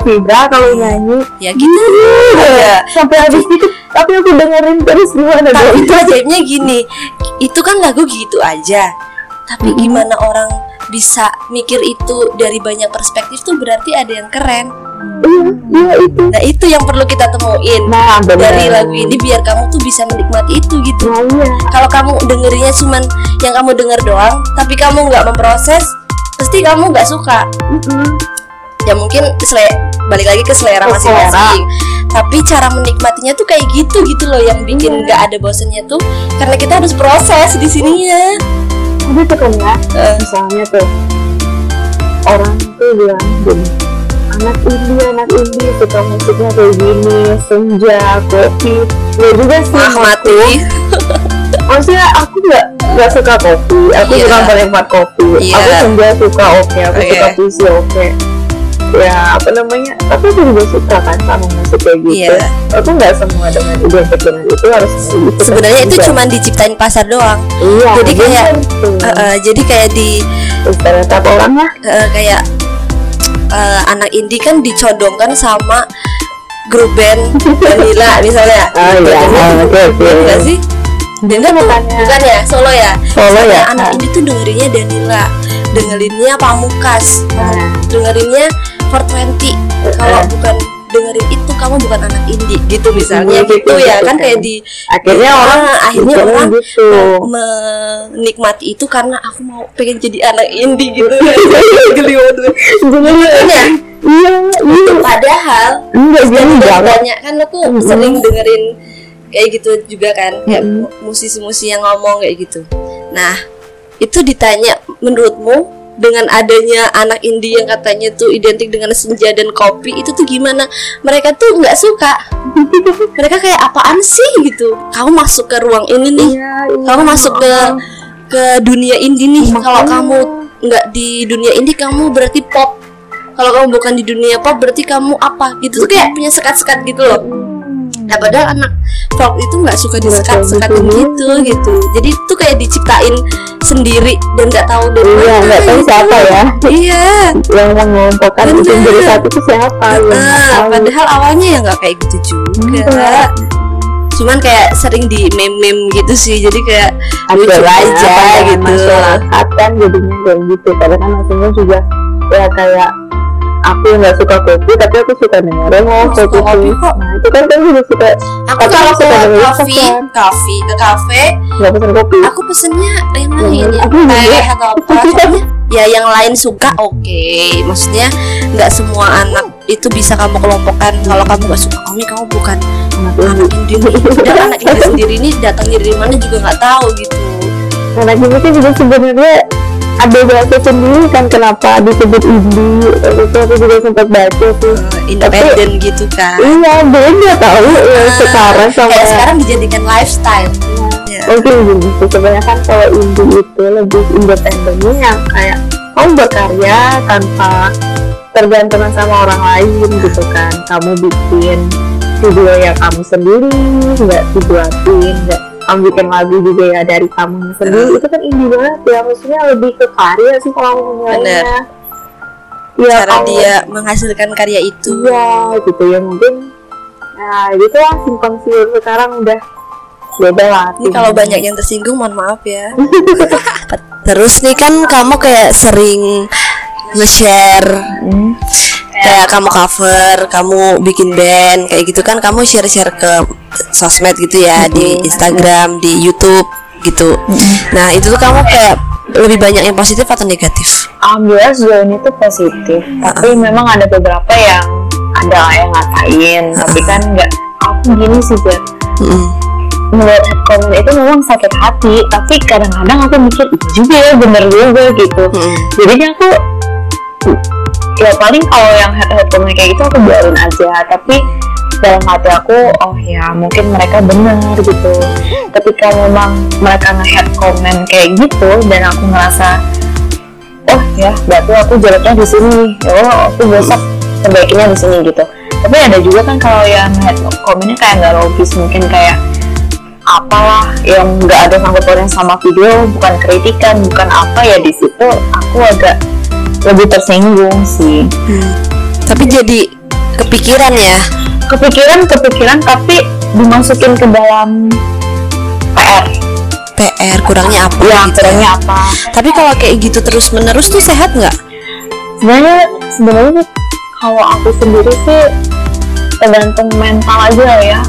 vibra kalau nyanyi. Ya gitu. Iya, sampai habis itu tapi aku dengerin terus gimana tapi itu ajaibnya gini itu kan lagu gitu aja. Tapi gimana orang bisa mikir itu dari banyak perspektif tuh berarti ada yang keren iya iya itu. Nah itu yang perlu kita temuin nah benar. dari lagu ini biar kamu tuh bisa menikmati itu gitu. Nah iya. Kalau kamu dengerinnya cuman yang kamu denger doang tapi kamu nggak memproses pasti kamu nggak suka. Mm-mm. ya mungkin sele balik lagi ke selera masing-masing. Tapi cara menikmatinya tuh kayak gitu gitu loh yang bikin Iya. nggak ada bosannya tuh. Karena kita harus proses di sininya. Tapi tuh kan ya, Eh. misalnya tuh orang tuh bilang gini, anak indie, anak indie suka musiknya kayak gini, senja, kopi. Ya juga sih menurutku. Maksudnya aku nggak nggak suka kopi, aku Iya. suka penikmat kopi. Iya. Aku senja suka oke, aku Oke. suka puisi oke. Ya apa namanya? Tapi aku juga suka kan sama musik kayak gitu. Iya. Aku nggak semua dengan identik dengan itu harus gitu. sebenarnya itu juga. cuma diciptain pasar doang Iya, jadi kayak-. Eh, eh, jadi kayak di stereotip orang lah eh, kayak eh, anak indie kan dicodongkan sama grup band Vanilla misalnya oh iya oke oke Enggak sih? Danila bukannya- bukan ya, solo ya. Solo ya? Anak indie tuh dengerinnya Danila, dengerinnya Pamungkas, Nah. dengerinnya 420. Kalau Eh. bukan dengerin itu kamu bukan anak indie gitu misalnya Gitu, gitu ya gitu kan kan. kayak di akhirnya Ah, orang akhirnya orang gitu. menikmati itu karena aku mau pengen jadi anak indie gitu. Geli banget. Sebenarnya ya iya. Iya padahal enggak banget banyak kan aku sering dengerin kayak gitu juga kan kayak Mm-mm. mu- musisi-musisi yang ngomong kayak gitu. Nah itu ditanya menurutmu dengan adanya anak indie yang katanya tuh identik dengan senja dan kopi itu tuh gimana? Mereka tuh nggak suka. Mereka kayak apaan sih? gitu. Kamu masuk ke ruang ini nih. Iya, iya. kamu masuk ke ke dunia indie nih. Kalau kamu nggak di dunia indie kamu berarti pop. Kalau kamu bukan di dunia pop berarti kamu apa? Gitu tuh kayak punya sekat-sekat gitu loh nah padahal anak folk itu nggak suka kayak gitu. gitu gitu. Jadi itu kayak diciptain sendiri dan nggak tahu dari iya mana nggak tahu gitu. siapa ya. Iya. Yang mengelompokkan itu jadi satu itu siapa Ah, tahu. padahal awalnya ya nggak kayak gitu juga. Enggak. cuman kayak sering di meme-meme gitu sih jadi kayak lucu aja pandangan gitu. Masyarakat kan jadinya kayak gitu. Padahal kan maksudnya juga ya kayak aku yang nggak suka kopi tapi aku suka dengerin oh kopi kopi kok. nah itu kan kamu juga suka. Aku kalau ke kafe kan. kafe ke kafe nggak pesan kopi. aku pesennya yang lain ya. teh atau apa soalnya ya yang lain suka oke. Maksudnya nggak semua anak itu bisa kamu kelompokkan. Kalau kamu nggak suka kami kamu bukan anak ini dan anak indie sendiri ini datangnya dari mana juga nggak tahu gitu. Anak ini kan juga sebenarnya ada bahasa sendiri kan kenapa disebut indie. Itu aku juga sempat baca tuh. Eh, independen gitu kan? iya beda tahu ya, Ah, sekarang sama kayak sekarang dijadikan lifestyle. Ya. mungkin sih kebanyakan kalau indie itu lebih independennya yang kayak kamu berkarya tanpa tergantungan sama orang lain gitu kan. Kamu bikin video ya kamu sendiri nggak dibuatin nggak kamu bikin lagu juga ya dari kamu. Sendiri itu kan indie banget ya. Maksudnya lebih ke karya sih kalau aku ya cara kamu- dia menghasilkan karya itu. Iya gitu ya mungkin. Nah gitu lah simpang siur sekarang udah beda lah ini kalau banyak yang tersinggung mohon maaf ya. Terus nih kan kamu kayak sering nge-share Hmm. Kayak kamu cover, kamu bikin band kayak gitu kan kamu share-share ke sosmed gitu ya di Instagram, di YouTube gitu. Nah, itu tuh kamu kayak lebih banyak yang positif atau negatif? Alhamdulillah sejauh ini tuh positif tapi memang ada beberapa yang ada yang ngatain tapi kan nggak aku gini sih Jen Mm-mm. melihat komen itu memang sakit hati tapi kadang-kadang aku mikir "Iya juga ya bener juga gitu Mm-mm. jadinya aku ya paling kalau yang head head comment kayak gitu aku biarin aja. Tapi dalam hati aku oh ya mungkin mereka benar gitu. Ketika memang mereka nge-head comment kayak gitu dan aku ngerasa oh ya berarti aku jeleknya di sini. Oh aku besok perbaikinya di sini gitu. Tapi ada juga kan kalau yang head komennya kayak nggak logis mungkin kayak apalah yang nggak ada sangkut pautnya sama video bukan kritikan bukan apa ya di situ aku agak lebih tersinggung sih Hmm. Tapi jadi kepikiran ya. kepikiran kepikiran tapi dimasukin ke dalam PR PR kurangnya apa ya gitu. kurangnya apa Tapi kalau kayak gitu terus menerus tuh sehat nggak? sebenarnya sebenarnya kalau aku sendiri sih tergantung mental aja ya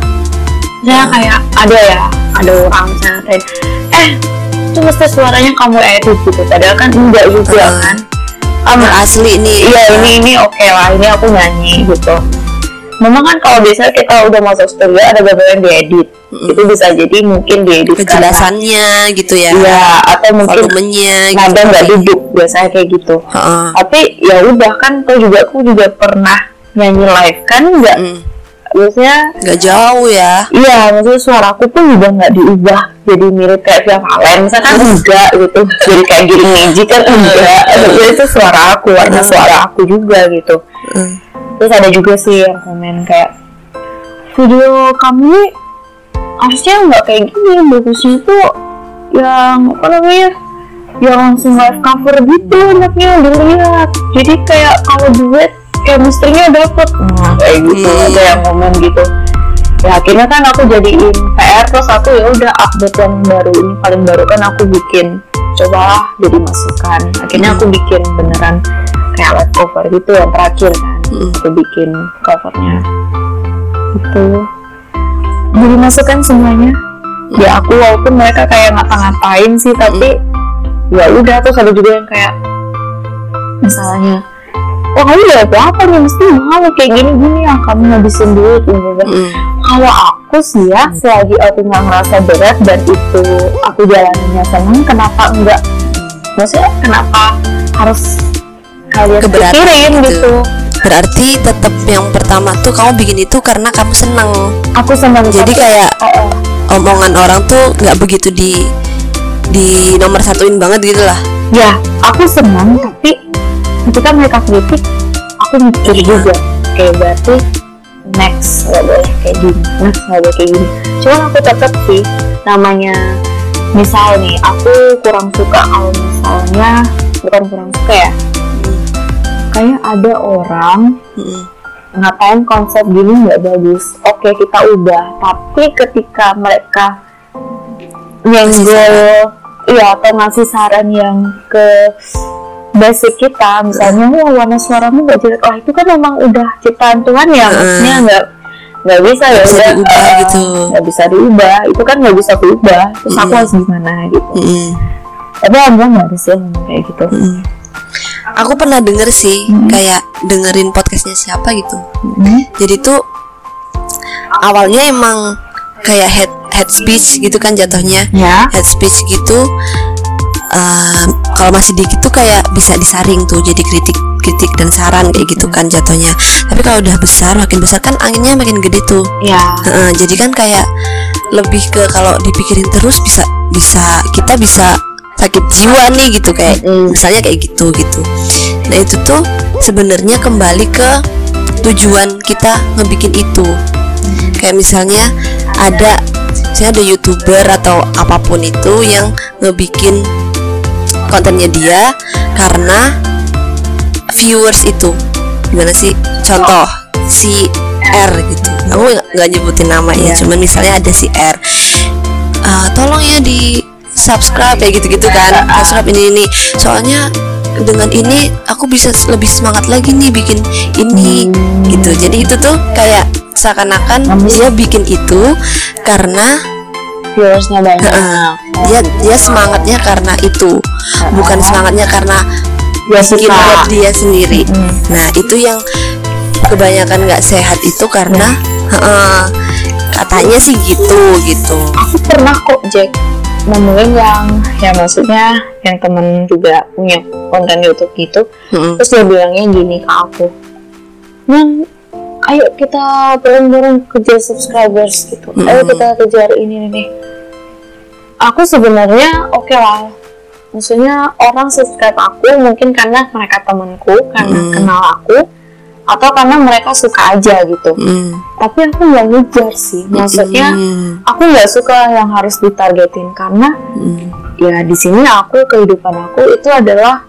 ya kayak ada ya ada orang misalnya eh itu mesti suaranya kamu edit gitu padahal kan enggak juga Ah. kan Yang asli nih. iya ini ini oke lah ini aku nyanyi gitu memang kan kalau biasanya kita udah masuk studio ada beberapa yang diedit itu bisa jadi mungkin diedit karena- kejelasannya gitu ya. iya atau mungkin Volumenya gitu. nada nggak duduk biasanya kayak gitu Heeh. tapi ya udah kan tuh juga aku juga pernah nyanyi live kan nggak Hmm. Biasanya Nggak jauh ya. iya maksudnya suaraku pun juga nggak diubah. Jadi mirip kayak Via Valen misalkan enggak gitu. Jadi kayak giring magic kan enggak. Tapi itu suara aku warna suara aku juga gitu. Hmm. terus ada juga sih yang komen kayak video kamu harusnya nggak kayak gini bagusnya itu yang apa namanya yang langsung live cover gitu enaknya dilihat jadi kayak kalau duet chemistry-nya dapet. Nah kayak gitu. Hmm. ada yang ngomong gitu. Ya akhirnya kan aku jadiin PR terus aku ya udah update yang baru ini. Paling baru kan aku bikin cobalah jadi masukan. Akhirnya aku bikin beneran kayak live cover gitu yang terakhir kan. Hmm. aku bikin covernya. Gitu. Jadi masukan semuanya. Ya aku walaupun mereka kayak ngata-ngatain sih tapi ya udah terus ada juga yang kayak misalnya wah kamu udah apa nih mesti mau kayak gini gini ya kamu ngabisin duit gitu Hmm. kalau aku sih ya selagi aku nggak ngerasa berat dan itu aku jalaninnya seneng kenapa enggak maksudnya kenapa harus kalian Keberatan pikirin gitu. gitu Berarti tetap yang pertama tuh kamu bikin itu karena kamu seneng. aku seneng Jadi tapi- kayak Oh, oh. omongan orang tuh nggak begitu di di nomor satuin banget gitu lah. ya aku senang tapi ketika mereka kritik aku mikir juga kayak berarti next nggak boleh kayak gini next nggak boleh kayak gini. Cuman aku tetap sih namanya misal nih aku kurang suka kalau misalnya bukan kurang suka ya kayak ada orang Mm-mm. ngapain konsep gini nggak bagus oke kita ubah. Tapi ketika mereka nyenggol iya atau ngasih saran yang ke basic kita misalnya wah warna suaramu gak jelek lah itu kan memang udah ciptaan Tuhan ya maksudnya nggak nggak bisa ya bisa udah, diubah eh, gitu. nggak bisa diubah itu kan nggak bisa diubah terus aku Mm-mm. harus gimana gitu Mm-mm. tapi alhamdulillah nggak ada sih kayak gitu Mm-mm. Aku pernah denger sih kayak dengerin podcastnya siapa gitu. Mm. Jadi tuh awalnya emang kayak head head speech gitu kan jatuhnya. ya Head speech gitu. Ehm, kalau masih dikit tuh kayak bisa disaring tuh jadi kritik kritik dan saran kayak gitu kan jatuhnya. Tapi kalau udah besar makin besar kan anginnya makin gede tuh. ya Heeh, jadi kan kayak lebih ke kalau dipikirin terus bisa bisa kita bisa sakit jiwa nih gitu kayak Mm. misalnya kayak gitu gitu. Nah itu tuh sebenarnya kembali ke tujuan kita ngebikin itu. Kayak misalnya ada misalnya ada youtuber atau apa pun itu yang ngebikin kontennya dia karena viewers itu. Gimana sih? Contoh si R gitu. Aku nggak- nyebutin nama ya cuman misalnya ada si R. Eh, tolong ya di subscribe ya gitu-gitu kan. Subscribe ini ini. Soalnya dengan ini aku bisa lebih semangat lagi nih bikin ini gitu. Jadi itu tuh kayak seakan-akan dia bikin itu karena viewersnya banyak. Heeh. dia dia semangatnya karena itu. Bukan semangatnya karena dia bikin buat dia sendiri. Mm. nah itu yang kebanyakan nggak sehat itu karena heeh, katanya sih gitu gitu. Aku pernah kok Jack nemuin yang ya maksudnya yang temen juga punya konten YouTube gitu. Heeh. terus dia bilangnya gini ke aku. Nang ayo kita bareng-bareng kejar subscribers gitu ayo Mm-mm. kita kejar ini nih aku sebenarnya oke lah maksudnya orang subscribe aku mungkin karena mereka temanku karena Mm. kenal aku atau karena mereka suka aja gitu Mm. tapi aku nggak ngejar sih maksudnya Mm. aku nggak suka yang harus ditargetin karena Mm. ya di sini aku kehidupan aku itu adalah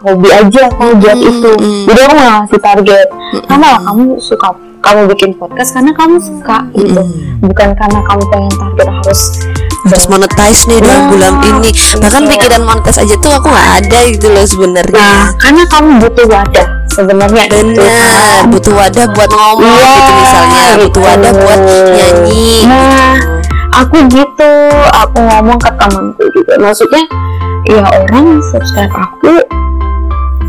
hobi aja kalau buat Mm, itu. mm. jadi aku nggak ngasih target. Karena lah kamu suka kamu bikin podcast karena kamu suka gitu. Bukan karena kamu pengen target harus harus monetize nih dalam Nah, bulan ini. bahkan pikiran monetize aja tuh aku nggak ada gitu loh sebenarnya. Nah karena kamu butuh wadah sebenarnya itu bener butuh wadah buat ngomong Iya, gitu misalnya. Butuh gitu. wadah buat nyanyi Nah, aku gitu, aku ngomong ke temanku juga. Maksudnya, ya orang subscribe aku,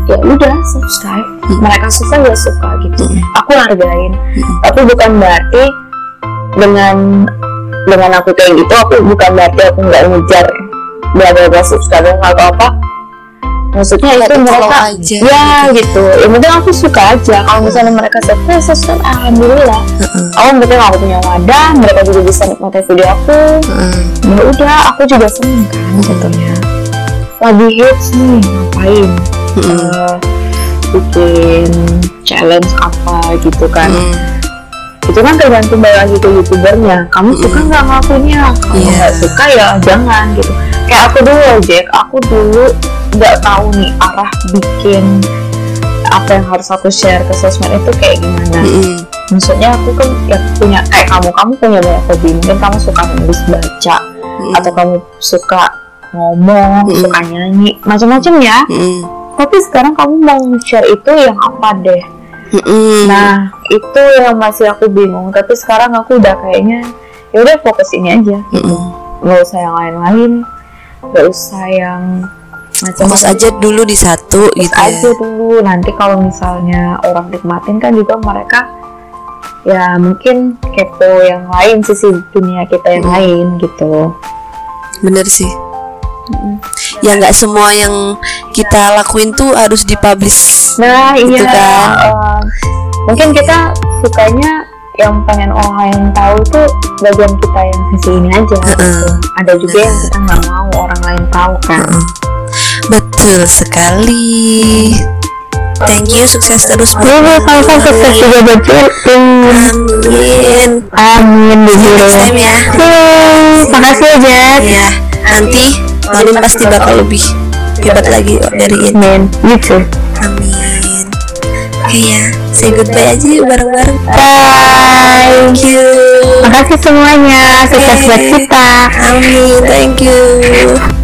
ya udah subscribe. Mereka suka ya suka gitu. Aku hargain. Tapi bukan berarti dengan dengan aku kayak gitu, aku bukan berarti aku nggak ngejar bla bla bla subscribe atau apa. Maksudnya Let itu it flow mereka, aja, ya gitu. Yang penting aku suka aja. Kalau misalnya mereka subscribe, subscribe, alhamdulillah Heeh, aku penting aku punya wadah mereka juga bisa nikmatin video aku heeh. ya udah aku juga seneng kan jatuhnya lagi hits nih ngapain Eh, bikin challenge apa gitu kan. Mm. itu kan tergantung balik lagi ke youtubernya. Kamu suka nggak ngelakuinnya kalau Iya. nggak suka ya jangan gitu. Kayak aku dulu Jack. Aku dulu nggak tahu nih arah bikin apa yang harus aku share ke sosmed itu kayak gimana. Mm-mm. maksudnya aku kan ya punya kayak kamu kamu punya banyak hobi. Mungkin kamu suka nulis baca atau kamu suka ngomong Mm. suka nyanyi. Macam-macam ya. Mm-mm. Tapi sekarang kamu mau share itu yang apa deh? Mm-mm. nah itu yang masih aku bingung. Tapi sekarang aku udah kayaknya ya udah fokus ini aja. Mm-mm. nggak usah yang lain-lain. Nggak usah yang fokus macam-macam aja dulu di satu Fokus gitu ya. aja dulu. Nanti kalau misalnya orang nikmatin kan juga mereka ya mungkin kepo yang lain sisi dunia kita yang Hmm. lain gitu. Bener sih ya nggak semua yang kita lakuin tuh harus dipublish. Nah Gitu iya. kan. eh, mungkin kita sukanya yang pengen orang lain tahu tuh bagian kita yang sisi ini aja. Gitu. ada juga yang kita nggak mau orang lain tahu kan. Betul sekali. Thank you sukses terus Iya, iya, sukses juga buat amin. Amin, Bu time ya Maulin pasti bakal lebih hebat lagi dari ini Amin. You too. amin oke ya say goodbye aja yuk bareng-bareng Bye. thank you Makasih semuanya. Sukses buat kita. amin thank you